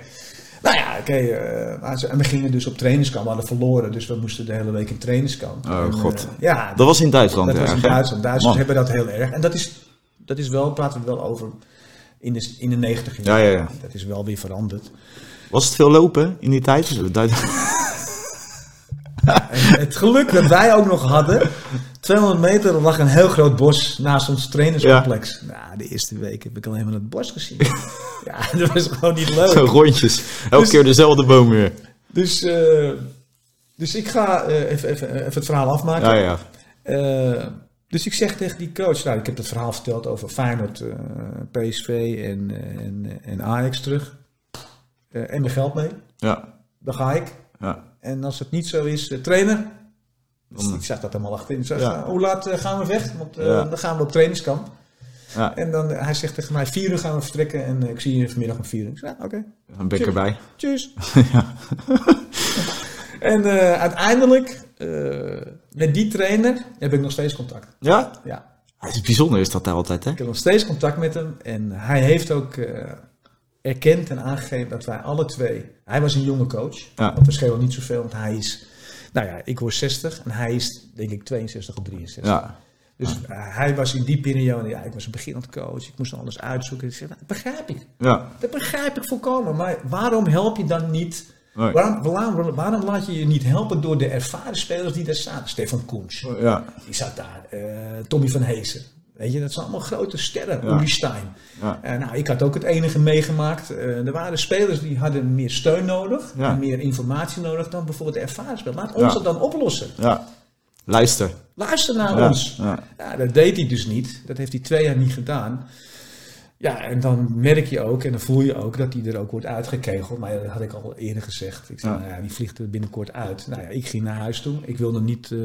Nou ja, oké. eh, en we gingen dus op trainingskamp. We hadden verloren, dus we moesten de hele week in trainingskamp. Oh, En, god. eh, ja, Dat was in Duitsland. dat was erg, in? Duitsland. Duitsers hebben dat heel erg. En dat is, dat is wel, praten we wel over in de, in de 90 Ja, ja, ja. Dat is wel weer veranderd. Was het veel lopen in die tijd? Het geluk dat wij ook nog hadden, 200 meter er lag een heel groot bos naast ons trainerscomplex. Nou, de eerste week heb ik alleen maar het bos gezien. <laughs> ja, dat was gewoon niet leuk. Zo rondjes. Elke Dus- keer dezelfde boom weer. Dus, eh, dus ik ga eh, even, even, even het verhaal afmaken. Ja, ja. Eh, dus ik zeg tegen die coach, nou, ik heb het verhaal verteld over Feyenoord, PSV en, en, en Ajax terug. En mijn geld mee. Ja, Dan ga ik. ja. En als het niet zo is, eh, trainer. Dus Dan- ik zag dat helemaal achterin. Ik Ja. nou, hoe laat eh, gaan we weg? Want eh, dan gaan we op trainingskamp. ja. En dan, eh, hij zegt tegen mij, vier uur gaan we vertrekken. En ik zie je vanmiddag om vier uur. Ik zeg, ja, oké. Dan ben ik erbij. Tjus. <laughs> <laughs> en uiteindelijk, met die trainer, heb ik nog steeds contact. Ja? Ja. Het is bijzonder is dat daar altijd, hè? Ik heb nog steeds contact met hem. En hij heeft ook erkend en aangegeven dat wij alle twee... Hij was een jonge coach. Ja. Dat verschilt niet zoveel, want hij is... Nou ja, ik word 60 en hij is denk ik 62 of 63. Ja. Dus eh, hij was in die periode... Ja, ik was een beginnend coach. Ik moest alles uitzoeken. Ik zeg, nou, dat begrijp ik. Ja. Dat begrijp ik volkomen. Maar waarom help je dan niet... Nee. Waarom, waarom, waarom laat je je niet helpen door de ervaren spelers die daar staan? Stefan Koens. Ja. Die zat daar. Eh, Tommy van Heesen. Weet je, dat zijn allemaal grote sterren. Ja. Uli Stein. Ja. Nou, ik had ook het enige meegemaakt. Eh, er waren spelers die hadden meer steun nodig. Ja. En meer informatie nodig dan bijvoorbeeld de ervaren spelers. Laat ons dat dan oplossen. Ja. Luister. Luister naar ons. Ja. Ja, dat deed hij dus niet. Dat heeft hij twee jaar niet gedaan. Ja, en dan merk je ook en dan voel je ook dat hij er ook wordt uitgekegeld. Maar dat had ik al eerder gezegd. Ik zei, Ja. nou ja, die vliegt er binnenkort uit. Nou ja, ik ging naar huis toe. Ik wilde niet eh,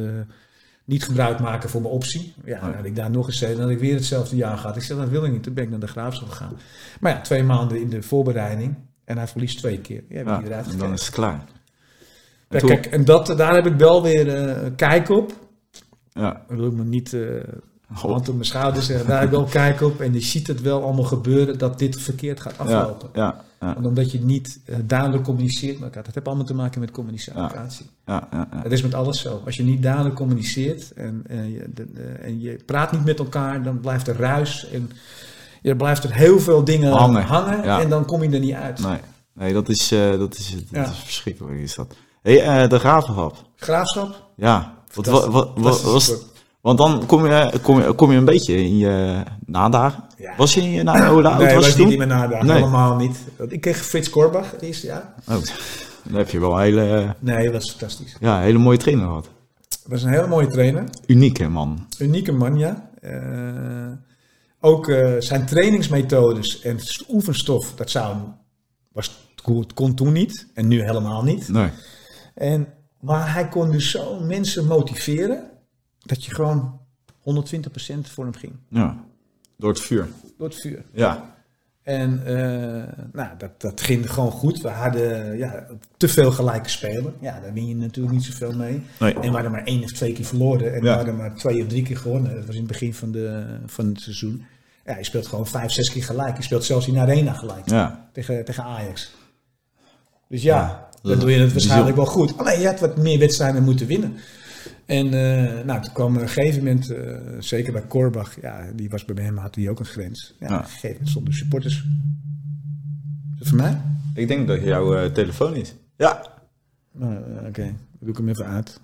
niet gebruik maken voor mijn optie. Ja, dan had ik daar nog eens had ik weer hetzelfde jaar gehad. Ik zei, dat wil ik niet. Toen ben ik naar de Graafschap gegaan. Maar ja, twee maanden in de voorbereiding. En hij verliest twee keer. Ja, die en dan is het klaar. Ja, kijk, en dat, daar heb ik wel weer eh, kijk op. Ja. Dan wil ik me niet Goh. hand op mijn schouders zeggen. Daar heb ik wel kijk op. En je ziet het wel allemaal gebeuren dat dit verkeerd gaat aflopen. ja, ja, Omdat je niet eh, duidelijk communiceert met elkaar. Dat heeft allemaal te maken met communicatie. ja, ja, ja. Het is met alles zo. Als je niet duidelijk communiceert en, eh, je, de- de- en je praat niet met elkaar, dan blijft er ruis en je blijft er heel veel dingen Hangen, hangen, en dan kom je er niet uit. Nee, nee dat, is, eh, dat, is, dat Ja. is verschrikkelijk. Is dat. Hey, de gravenhap. Graafschap? Ja, wat, Fantastisch. wat, wat, wat- Fantastisch was, want dan kom je, kom, je, kom je een beetje in je nadagen. Ja. Was je in je oud nee, was was niet toen? in mijn nadagen. Nee. Helemaal niet. Ik kreeg Frits Korbach het eerste jaar. Oh, dan heb je wel een hele, eh, Nee, dat was fantastisch. ja, hele mooie trainer gehad. Was een hele mooie trainer. Unieke man. Unieke man, ja. Eh, ook eh, zijn trainingsmethodes en oefenstof, dat zou, was, kon toen niet. En nu helemaal niet. Nee. En, maar hij kon dus zo mensen motiveren dat je gewoon 120% voor hem ging. Ja. Door het vuur. Door het vuur. Ja. En eh, nou, dat, dat ging gewoon goed. We hadden ja, te veel gelijke spelen. Ja, daar win je natuurlijk niet zoveel mee. Nee. En we hadden maar één of twee keer verloren. En we Ja. hadden maar twee of drie keer gewonnen. Dat was in het begin van, de, van het seizoen. Ja, je speelt gewoon vijf, zes keer gelijk. Je speelt zelfs in arena gelijk. Ja. Tegen, tegen Ajax. Dus ja, Ja, dan doe je het waarschijnlijk wel goed. Alleen je had wat meer wedstrijden moeten winnen. En eh, nou, toen kwam op een gegeven moment, eh, zeker bij Korbach, ja, die was bij hem, had hij ook een grens. Ja. Op een gegeven moment stonden supporters. Is dat voor mij? Ik denk dat jouw eh, telefoon is. Ja. Nou, Oké, dan doe ik hem even uit.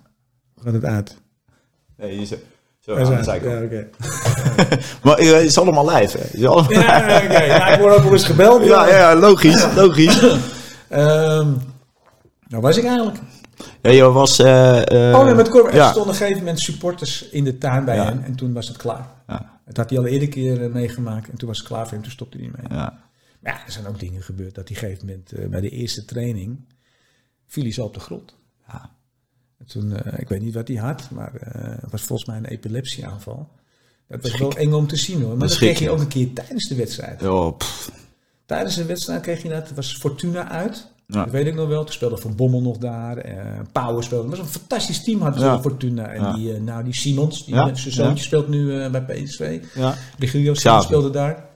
Hoe gaat het uit? Nee, hier zo. Zo aan de. Ja, oké. <laughs> Maar het is allemaal live, hè? Is allemaal... Ja, ik word ook wel eens gebeld. Ja, ja, logisch, logisch. <laughs> Nou, was ik eigenlijk? Ja, je was... eh, eh, oh nee, met. Er stonden op een gegeven moment supporters in de tuin bij hem. En toen was het klaar. Ja, Het had hij al eerder keer eh, meegemaakt. En toen was het klaar voor hem. Toen stopte hij niet mee. ja. Maar ja, er zijn ook dingen gebeurd dat hij op een gegeven moment bij de eerste training viel hij zo op de grond. Ja. En toen, ik weet niet wat hij had, maar het was volgens mij een epilepsieaanval. Dat was wel eng om te zien hoor. Maar Dat kreeg je. ook een keer tijdens de wedstrijd. Oh. Tijdens de wedstrijd kreeg hij dat. Het was Fortuna uit. Ja. Dat weet ik nog wel. Toen speelde Van Bommel nog daar. eh Power speelde. Het was een fantastisch team hadden ze. Fortuna. En die, eh, nou, die Simons, die zijn zoontje speelt nu eh, bij PSV. Ja. Regilio Simons speelde daar.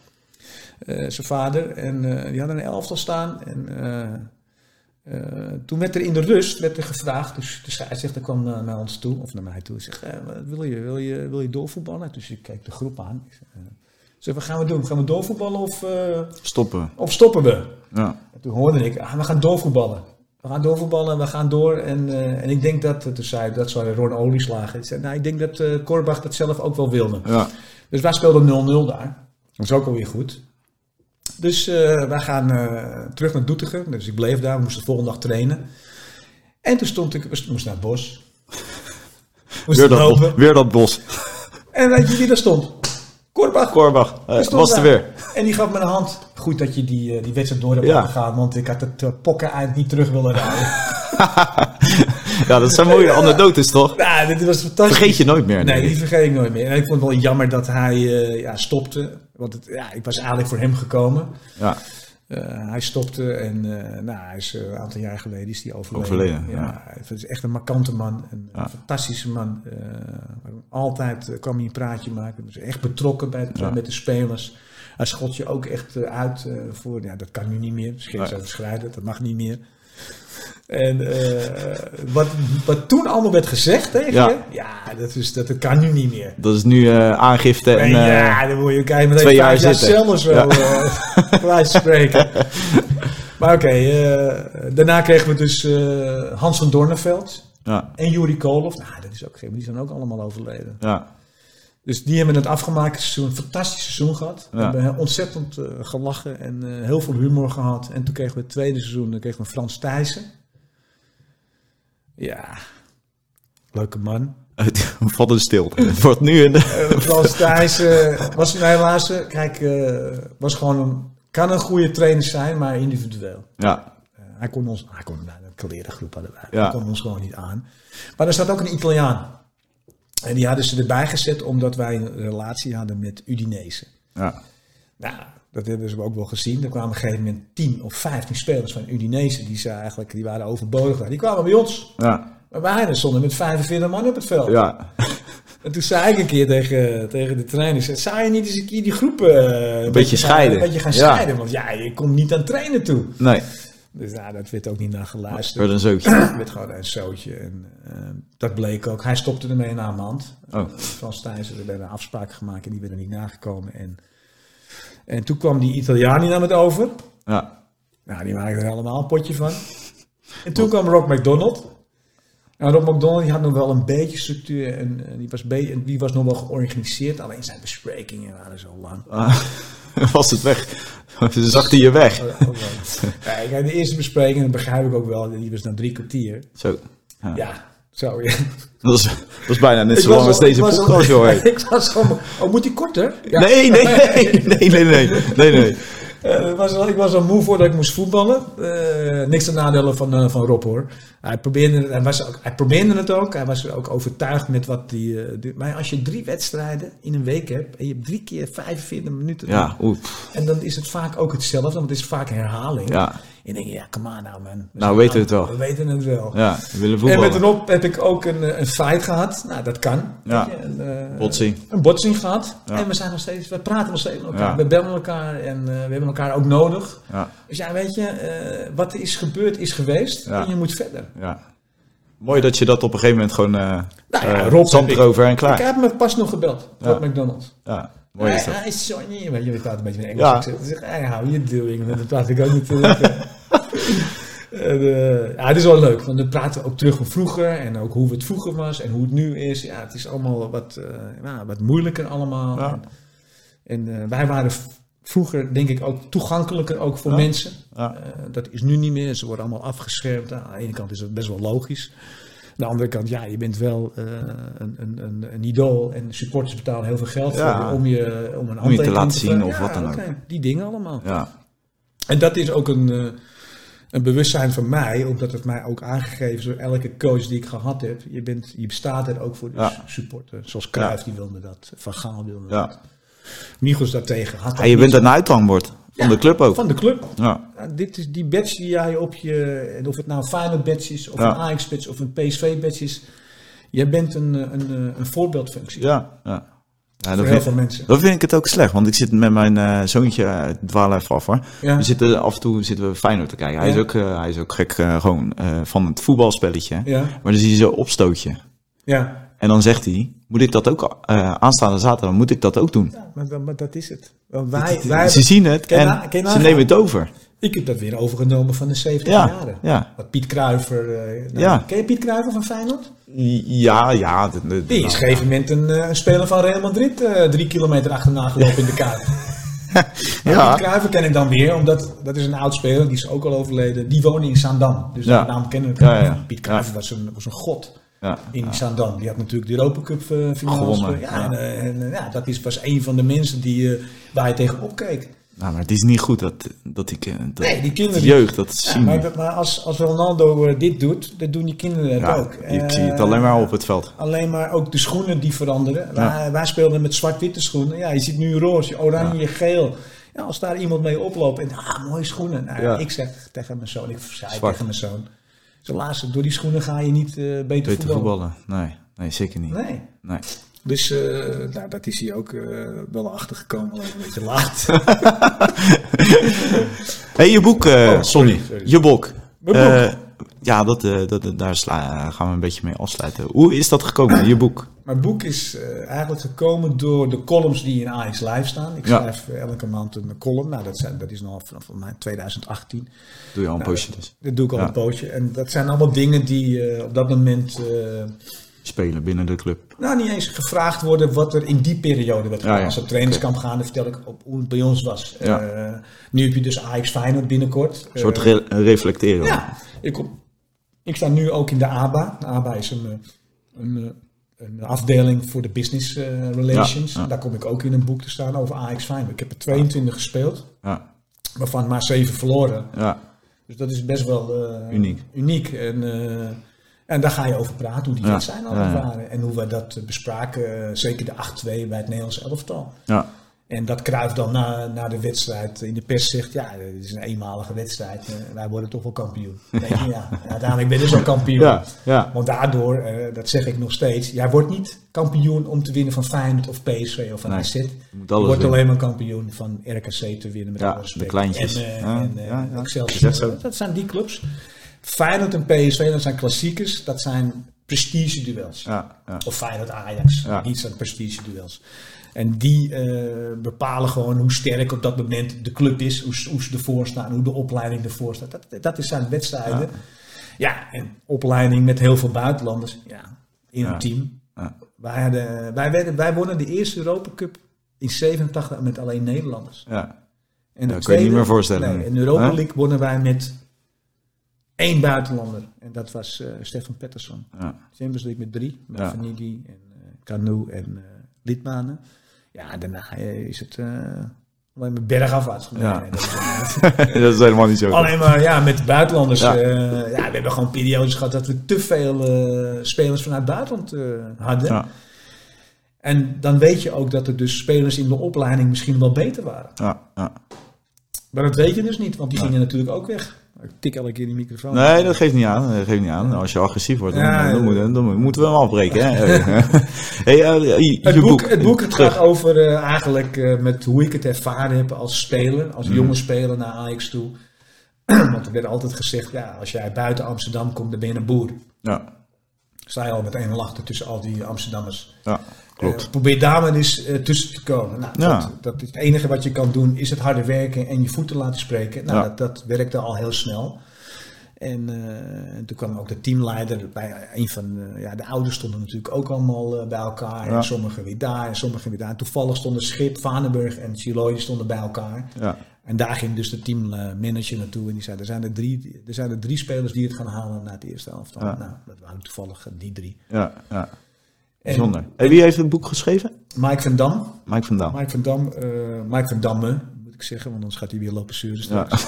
Zijn vader. En die hadden een elftal staan. En toen werd er in de rust werd er gevraagd. Dus de scheidsrechter kwam naar, naar ons toe. Of naar mij toe. Ik zeg, eh, wat wil je? Wil je, wil je doorvoetballen? Dus ik keek de groep aan. Ik zeg, wat gaan we doen? Gaan we doorvoetballen of, eh, Stoppen. of stoppen we? Ja. En toen hoorde ik, ah, we gaan doorvoetballen. We gaan doorvoetballen, we gaan door. En, eh, en ik denk dat, toen zei, dat zou Ron Olieslagen. Ik zei, nou, ik denk dat eh Korbach dat zelf ook wel wilde. Ja. Dus wij speelden 0-0 daar. Dat is ook alweer goed. Dus eh, wij gaan terug naar Doetinchem. Dus ik bleef daar, we moesten de volgende dag trainen. En toen stond ik, we moesten naar het bos. <laughs> Moest Weer, dat bos, weer dat bos. En weet je wie daar stond? Korbach. Korbach, eh, was er weer. En die gaf me een hand. Goed dat je die, eh, die wedstrijd door hebt Ja. laten gaan, want ik had het uh, pokken eind niet terug willen rijden. <laughs> Ja, dat zijn mooie anekdotes, toch? nou, dit was fantastisch. Vergeet je nooit meer. Nee, die vergeet ik nooit meer. En ik vond het wel jammer dat hij eh, ja, stopte. Want het, ja, ik was eigenlijk voor hem gekomen. Ja. Eh, hij stopte en eh, nou, hij is, eh, een aantal jaar geleden is hij overleden. Overleden, ja. ja. Het is echt een markante man. Een, Ja. fantastische man. Altijd kwam hij een praatje maken. Dus echt betrokken bij het, Ja. met de spelers. Hij schot je ook echt uit voor... Ja, dat kan nu niet meer. Grensoverschrijdend, dat mag niet meer. En eh, wat, wat toen allemaal werd gezegd tegen Ja. je... Ja, dat, is, dat, dat kan nu niet meer. Dat is nu eh, aangifte en... En eh, ja, dan moet je kijken met twee jaar jaar cel of zo, Ja. eh, <laughs> van spreken. Maar oké, eh, daarna kregen we dus eh, Hans van Dorneveld ja, en Juri Kolov. Nou, dat is ook geen, die zijn ook allemaal overleden. ja, Dus die hebben het afgemaakt seizoen, een fantastisch seizoen gehad. We hebben ontzettend eh, gelachen en eh, heel veel humor gehad. En toen kregen we het tweede seizoen, dan kregen we Frans Thijssen. Ja, leuke man. <laughs> valt een stilte. Het wordt nu een... Eh, Frans Thijs eh, was nou helaas, eh, kijk, eh, was gewoon een, kan een goede trainer zijn, maar individueel. Ja, Eh, hij kon ons, hij kon, nou, een klerengroep hadden wij, Ja. hij kon ons gewoon niet aan. Maar er staat ook een Italiaan. En die hadden ze erbij gezet omdat wij een relatie hadden met Udinese. Ja. Nou, dat hebben ze ook wel gezien. Er kwamen op een gegeven moment 10 of 15 spelers van Udinese. Die, ze eigenlijk, die waren overbodig. Die kwamen bij ons. Ja. Maar wij stonden met 45 man op het veld. Ja. <laughs> En toen zei ik een keer tegen, tegen de trainer, zei, zou je niet eens een keer die groepen eh, een, beetje gaan- scheiden. Een beetje gaan Ja. scheiden, want ja, je komt niet aan trainen toe. Nee. Dus ja, dat werd ook niet naar geluisterd. Werd een zootje. Het werd gewoon een zootje. En eh, dat bleek ook. Hij stopte ermee na een maand. Oh. Frans Thijssen, er werden afspraken gemaakt en die werden niet nagekomen. En, en toen kwam die Italiaan naar het over. Ja. Nou, die maakte er helemaal een potje van. En toen kwam Rock McDonald. Nou, Rock McDonald die had nog wel een beetje structuur en, en die, was be- en die was nog wel georganiseerd. Alleen zijn besprekingen waren zo lang. Ah, <laughs> was het weg. Ze <laughs> zag hij je weg. Oh, oh, oh. De eerste bespreking, dat begrijp ik ook wel, die was dan drie kwartier. Zo. Ja. Ja, zo. Ja. <laughs> Dat is bijna net zo was lang als al- deze was podcast, hè. ik was al, oh, moet die korter? Ja. Nee, nee, nee, nee, nee, nee, nee, Eh, ik, was al, ik was al moe voordat ik moest voetballen. Eh, niks te nadelen van, eh, van Rob hoor. Hij probeerde, het, hij, was ook, hij probeerde het ook. Hij was ook overtuigd met wat die. eh, die- maar als je drie wedstrijden in een week hebt en je hebt drie keer 45 minuten. Ja, oeh. En dan is het vaak ook hetzelfde, want het is vaak herhaling. Ja, En dan denk je, ja, come on nou man. We Nou, weten we het wel. We weten het wel. ja, we willen En met voetballen. Rob heb ik ook een, eh, een fight gehad. Nou, dat kan. Ja. Je, een, eh, Botsing. Een botsing gehad. Ja. En we zijn nog steeds, we praten nog steeds met elkaar. Ja. We bellen elkaar en eh, we hebben elkaar ook nodig. Ja, Dus ja, weet je, eh, wat er is gebeurd, is geweest. Ja. En je moet verder. ja. Mooi dat je dat op een gegeven moment gewoon... eh Nou ja, Rob ik- erover en Ik klaar. heb me pas nog gebeld. Rob McDonald. Ja, mooi is dat. niet, weet je, we praten een beetje met Engels. Ja. Ik zeg, ik zeg, hey, how you doing? En dat praat ik ook natuurlijk. <laughs> En, ja, het is wel leuk, want dan praten we ook terug van vroeger en ook hoe het vroeger was en hoe het nu is. Ja, het is allemaal wat, eh, ja, wat moeilijker allemaal. Ja. En, en, eh, wij waren vroeger, denk ik, ook toegankelijker ook voor Ja. mensen. Dat is nu niet meer. Ze worden allemaal afgeschermd. Nou, aan de ene kant is dat best wel logisch. Aan de andere kant, ja, je bent wel eh, een, een, een, een idool en supporters betalen heel veel geld Ja. voor je om je om een te handtekening laten zien of wat dan ook. Die dingen allemaal. Ja, En dat is ook een, eh, een bewustzijn van mij, omdat het mij ook aangegeven is door elke coach die ik gehad heb. Je, bent, je bestaat er ook voor de Ja. supporter. Zoals Cruijff, die wilde dat. Van Gaal wilde dat. Michels daartegen had Ja, je bent een uithangbord van de club ook. Van de club. Ja, dit is die badge die jij op je, of het nou een Feyenoord badge is, of een Ajax badge, of een PSV badge is. Jij bent een, eh, een, eh, een voorbeeldfunctie ja, ja. Ja, voor dat, heel vind, veel mensen. dat vind ik het ook slecht, want ik zit met mijn eh, zoontje, uh, dwaal even af hoor. Ja. We zitten af en toe zitten we Feyenoord te kijken. Hij, Ja. is, ook, eh, hij is ook gek eh, gewoon eh, van het voetbalspelletje. Ja, Maar dan zie je zo'n opstootje. ja. En dan zegt hij, moet ik dat ook, eh, aanstaande zaterdag, moet ik dat ook doen? ja maar, dat- maar dat is het. Want wij, wij, ze zien het en na- ze nemen het over. ik heb dat weer overgenomen van de 70 Ja, jaren. ja. Wat Piet Kruiver. eh, nou, Ja. Ken je Piet Kruiver van Feyenoord? Ja, ja. de- de- Die is op een gegeven moment een, eh, een speler van Real Madrid drie kilometer achterna gelopen in de. <laughs> Maar Ja. Piet Kruiver ken ik dan weer, omdat dat is een oud speler, die is ook al overleden. Die woonde in Zaandam. Dus Ja. de naam kennen we. Ja, ja. Piet Kruiver was, een, was een god Ja, in Zaandam. Die had natuurlijk de Europa Cup eh finales. Gewonnen, Ja, ja. En, eh, en, eh, ja, dat is, was een van de mensen die, eh, waar je tegenop keek. nou, maar het is niet goed dat, dat ik... eh, Dat, Nee, die kinderen- de jeugd, dat Ja, zien maar dat- maar als, als Ronaldo eh, dit doet, dan doen die kinderen het Ja, ook. ik Eh, zie het alleen maar op het veld. Alleen maar ook de schoenen die veranderen. Wij, wij speelden met zwart-witte schoenen. Ja, je ziet nu roze, oranje, geel. Ja, als daar iemand mee oploopt en ah, mooie schoenen. Nou, Ja. Ik zeg tegen mijn zoon, ik zei tegen mijn zoon. Laatste, door die schoenen ga je niet eh, beter, Beter voetballen. voetballen? Nee, nee, zeker niet. Nee. Nee. Dus eh, nou, dat is hij ook eh, wel achtergekomen. Alleen een beetje laat. <laughs> hey, je boek, Oh, sorry, Sonny. Je boek. Mijn boek. Ja, dat, eh, dat, dat- daar sla- gaan we een beetje mee afsluiten. Hoe is dat gekomen, je boek? Mijn boek is eh, eigenlijk gekomen door de columns die in AX Live staan. Ik schrijf eh, elke maand een column. Nou, dat, zijn, dat is nog vanaf van mij 2018. Doe je al een Nou, poosje dus. Dat doe ik al Ja. een poosje. En dat zijn allemaal dingen die op dat moment... Spelen binnen de club. nou, niet eens gevraagd worden wat er in die periode werd gedaan. ja. Als we op trainingskamp gaan, dan vertel ik op hoe het bij ons was. Nu heb je dus Ajax Feyenoord binnenkort. Een soort re- reflecteren. ja, ik, kom, ik sta nu ook in de ABA. De ABA is een, eh, een, eh, een afdeling voor de business eh, relations. Ja, ja. Daar kom ik ook in een boek te staan over Ajax Feyenoord. Ik heb er 22 gespeeld, Ja, waarvan maar 7 verloren. ja. Dus dat is best wel Uniek. uniek. En, En daar ga je over praten, hoe die Ja, wedstrijden ja, waren. En hoe we dat bespraken, zeker de 8-2 bij het Nederlands elftal. Ja, En dat Cruijff dan na, na de wedstrijd in de pers zegt, ja, dit is een eenmalige wedstrijd. eh, wij worden toch wel kampioen. <laughs> Dan denk je, ja, uiteindelijk ben je dus al kampioen. ja, ja. Want daardoor, eh, dat zeg ik nog steeds, jij wordt niet kampioen om te winnen van Feyenoord of PSV of van Nee, AZ. Je wordt alleen maar kampioen van RKC te winnen met Ja, de kleintjes. En, Ja, en ja. Excelsior. Dat zijn die clubs. Feyenoord en PSV, dat zijn klassiekers. Dat zijn prestige-duels. Ja, ja. Of Feyenoord-Ajax. Ja. Die zijn prestige-duels. En die eh, bepalen gewoon hoe sterk op dat moment de club is. Hoe, hoe ze ervoor staan. Hoe de opleiding ervoor staat. Dat, dat is zijn wedstrijden. Ja. en opleiding met heel veel buitenlanders. Ja, in een team. Ja. Wij, hadden, wij, werden, wij wonnen de eerste Europa Cup in 87 met alleen Nederlanders. ja. En Ja, kan je niet meer voorstellen. Nee, in de Europa? League wonnen wij met één buitenlander. En dat was eh, Stefan Pettersson. ja. Champions League met drie. Met Ja. Vanigi en eh Canu en eh Lidmanen. Ja, daarna is het alleen maar bergafwaarts. Ja. <laughs> <laughs> dat is- helemaal niet zo. alleen maar ja, met buitenlanders. Ja. Ja. ja, we hebben gewoon periodes gehad dat we te veel spelers vanuit het buitenland hadden. Ja, En dan weet je ook dat er dus spelers in de opleiding misschien wel beter waren. ja, ja. Maar dat weet je dus niet, want die gingen natuurlijk ook weg. Ik tik elke keer die microfoon. Nee, dat geeft niet aan. Dat geeft niet aan. Als je agressief wordt, dan, Ja, dan, moeten we hem afbreken. Hè? <laughs> <laughs> hey, eh, je, Het boek, het, boek het terug. gaat over eh, eigenlijk eh, met hoe ik het ervaren heb als speler, als Mhm. jonge speler naar Ajax toe. <clears throat> Want er werd altijd gezegd, ja, als jij buiten Amsterdam komt, dan ben je een boer. Ja, Sta je al met een lachten tussen al die Amsterdammers. ja, klopt. Eh, probeer daar maar eens eh, tussen te komen. Nou, Ja. dat, dat is het enige wat je kan doen, is het harde werken en je voeten laten spreken. Nou, Ja. dat, dat werkte al heel snel. En, eh, en toen kwam ook de teamleider bij een van ja, de ouders stonden natuurlijk ook allemaal bij elkaar. Ja. En sommigen weer daar en sommigen weer daar. En toevallig stonden Schip, Vanenburg en Chiloy stonden bij elkaar. ja, En daar ging dus de teammanager naartoe en die zei: er zijn er, drie, er zijn er drie spelers die het gaan halen naar het eerste elftal. Ja. Nou, dat waren toevallig die drie. ja, ja. En wie heeft het boek geschreven? Mike van Dam, Mike van Dam. Mike van Dam, eh, Mike van Damme, moet ik zeggen, want anders gaat hij weer lopen zeuren Ja. <laughs>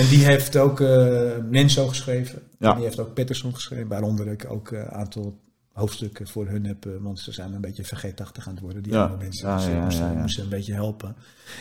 En die heeft ook eh Nenzo geschreven. Ja. En die heeft ook Pettersson geschreven, waaronder ik ook een aantal hoofdstukken voor hun heb, eh, want ze zijn een beetje vergeetachtig aan het worden, die Ja. oude mensen. Ja, dus ja, moest, ja, ja. moest ze een beetje helpen.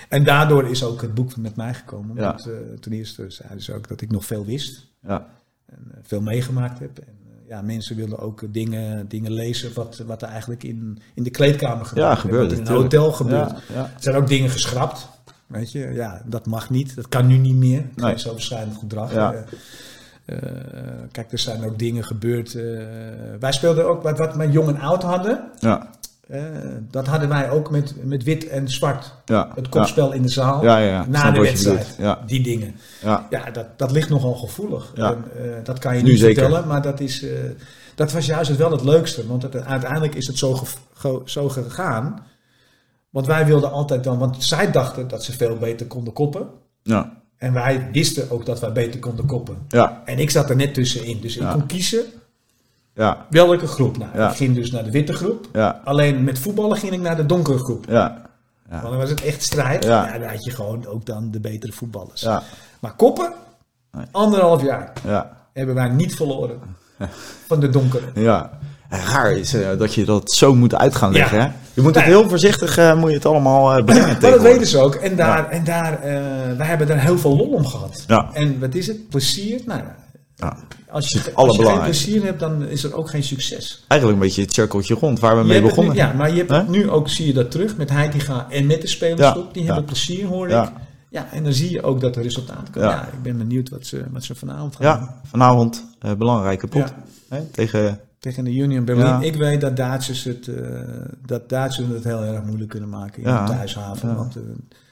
En daardoor is ook het boek met mij gekomen. Ja. Want, eh, ten eerste zeiden ze ook dat ik nog veel wist Ja, en eh, veel meegemaakt heb. En eh, ja, mensen willen ook eh, dingen, dingen lezen wat, wat er eigenlijk in, in de kleedkamer gebeurt. ja gebeurt Wat in een hotel gebeurt. Ja, ja. Er zijn ook dingen geschrapt. Weet je, ja, dat mag niet. Dat kan nu niet meer. Nee. Zo bescheiden gedrag. Ja. Eh, eh, kijk, er zijn ook dingen gebeurd. wij speelden ook wat, wat mijn jong en oud hadden. ja, eh, dat hadden wij ook met, met wit en zwart. ja. Het kopspel in de zaal. Ja. Na de wedstrijd. Die dingen. ja, Ja, dat, dat ligt nogal gevoelig. En, eh, dat kan je Nu niet zeker. vertellen, maar dat, is, eh, dat was juist wel het leukste. Want het, uiteindelijk is het zo, ge- zo gegaan. Want wij wilden altijd dan, want zij dachten dat ze veel beter konden koppen. ja, En wij wisten ook dat wij beter konden koppen. ja, En ik zat er net tussenin. Dus ik kon kiezen ja, welke groep. Nou, Ja. ik ging dus naar de witte groep. ja, Alleen met voetballen ging ik naar de donkere groep. ja, Want dan was het echt strijd. Ja. Dan had je gewoon ook dan de betere voetballers. ja, Maar koppen, Nee. anderhalf jaar, ja, hebben wij niet verloren <laughs> van de donkere. ja. Raar is eh, dat je dat zo moet uit gaan leggen. Hè? Je moet het heel voorzichtig eh, moet je het allemaal eh, brengen. Maar dat weten ze ook. En, daar, en daar, wij hebben daar heel veel lol om gehad. Ja. En wat is het? Plezier? Nou, Ja. Als je, als geen plezier hebt, dan is er ook geen succes. Eigenlijk een beetje het cirkeltje rond waar we Je mee begonnen. Nu, ja, maar je hebt nu ook, zie je dat terug met Heitinga en met de spelersgroep. Ja, Die ja. hebben plezier, hoor Ja. ik. Ja, en dan zie je ook dat er resultaat komt. Ja. Ik ben benieuwd wat ze, wat ze vanavond gaan doen. Ja, vanavond eh, belangrijke pot. Hè? Tegen, Tegen de Union Berlin. Ja. Ik weet dat Duitsers het, eh, dat Duitsers het heel erg moeilijk kunnen maken in Ja. de thuishaven. Ja. Want eh,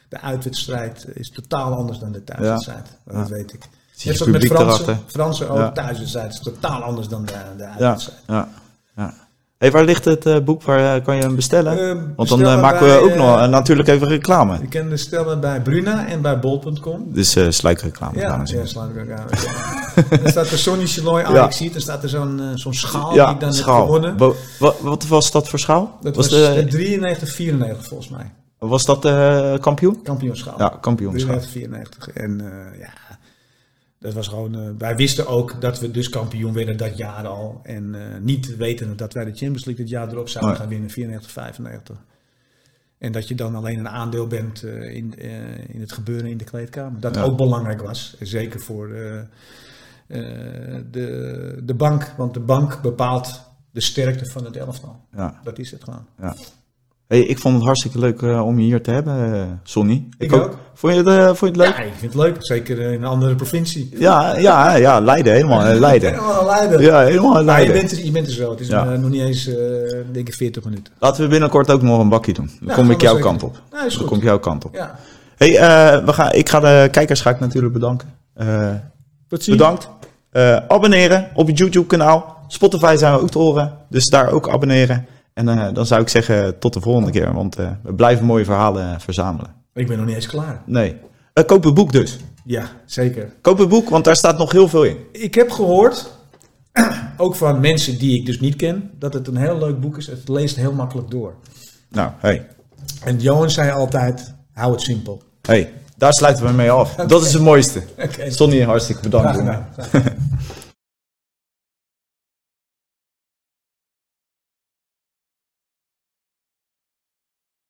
de uitwedstrijd is totaal anders dan de thuiswedstrijd. Dat weet ik. Zie je zoals met Fransen, erachter. Fransen ook, Ja. thuiswedstrijd is totaal anders dan de, de Ja, uitwedstrijd. ja, ja. Hey, waar ligt het eh, boek? Waar eh, kan je hem bestellen? Eh, Want dan maken we ook nog natuurlijk even reclame. Je kan bestellen bij Bruna en bij bol.com. Dus eh sluikreclame. Ja, dames ja, aan. <laughs> Dan staat er Sonny Chiloy. Ajax ziet. Dan staat er zo'n zo'n schaal die ik dan heb schaal. gewonnen. Wa- wa- wat was dat voor schaal? Dat was, was, de, eh, 93, 94 volgens mij. was dat eh, kampioen? Kampioenschaal. Ja, kampioenschaal. 93, 94. En ja, Dat was gewoon, eh, wij wisten ook dat we dus kampioen werden dat jaar al. En eh, niet weten dat wij de Champions League dit jaar erop zouden gaan winnen, 94, 95. En dat je dan alleen een aandeel bent eh, in, in het gebeuren in de kleedkamer. Dat Ja. ook belangrijk was. Zeker voor de, de bank. Want de bank bepaalt de sterkte van het elftal. Ja. Dat is het gewoon. Hey, ik vond het hartstikke leuk eh, om je hier te hebben, eh, Sonny. Ik ook. Vond je het, eh, vond je het leuk? Ja, ik vind het leuk. Zeker in een andere provincie. Ja, ja, ja, Leiden, helemaal <laughs> Leiden. Helemaal Leiden. Ja, helemaal Maar je Leiden. bent, er, je bent er zo. Het is Ja. nog niet eens, denk ik, 40 minuten. Laten we binnenkort ook nog een bakje doen. Dan Ja, kom ik jouw zeker. kant op. Nou, Dan kom ik jouw kant op. Ja. Hey, we gaan, ik ga de kijkers ga ik natuurlijk bedanken. Tot ziens. bedankt. Abonneren op het YouTube kanaal. Spotify zijn we ook te horen. Dus daar ook abonneren. En eh, dan zou ik zeggen tot de volgende keer. Want eh, we blijven mooie verhalen eh, verzamelen. Ik ben nog niet eens klaar. Nee. Eh, koop het boek dus. Ja, zeker. Koop het boek, want daar staat nog heel veel in. Ik heb gehoord, <clears throat> ook van mensen die ik dus niet ken, dat het een heel leuk boek is. Het leest heel makkelijk door. Nou, hey. En Johan zei altijd, hou het simpel. Hey, daar sluiten we mee af. <laughs> Dat is het mooiste. Oké. Sonny, hartstikke bedankt. Graag jongen. gedaan. <laughs>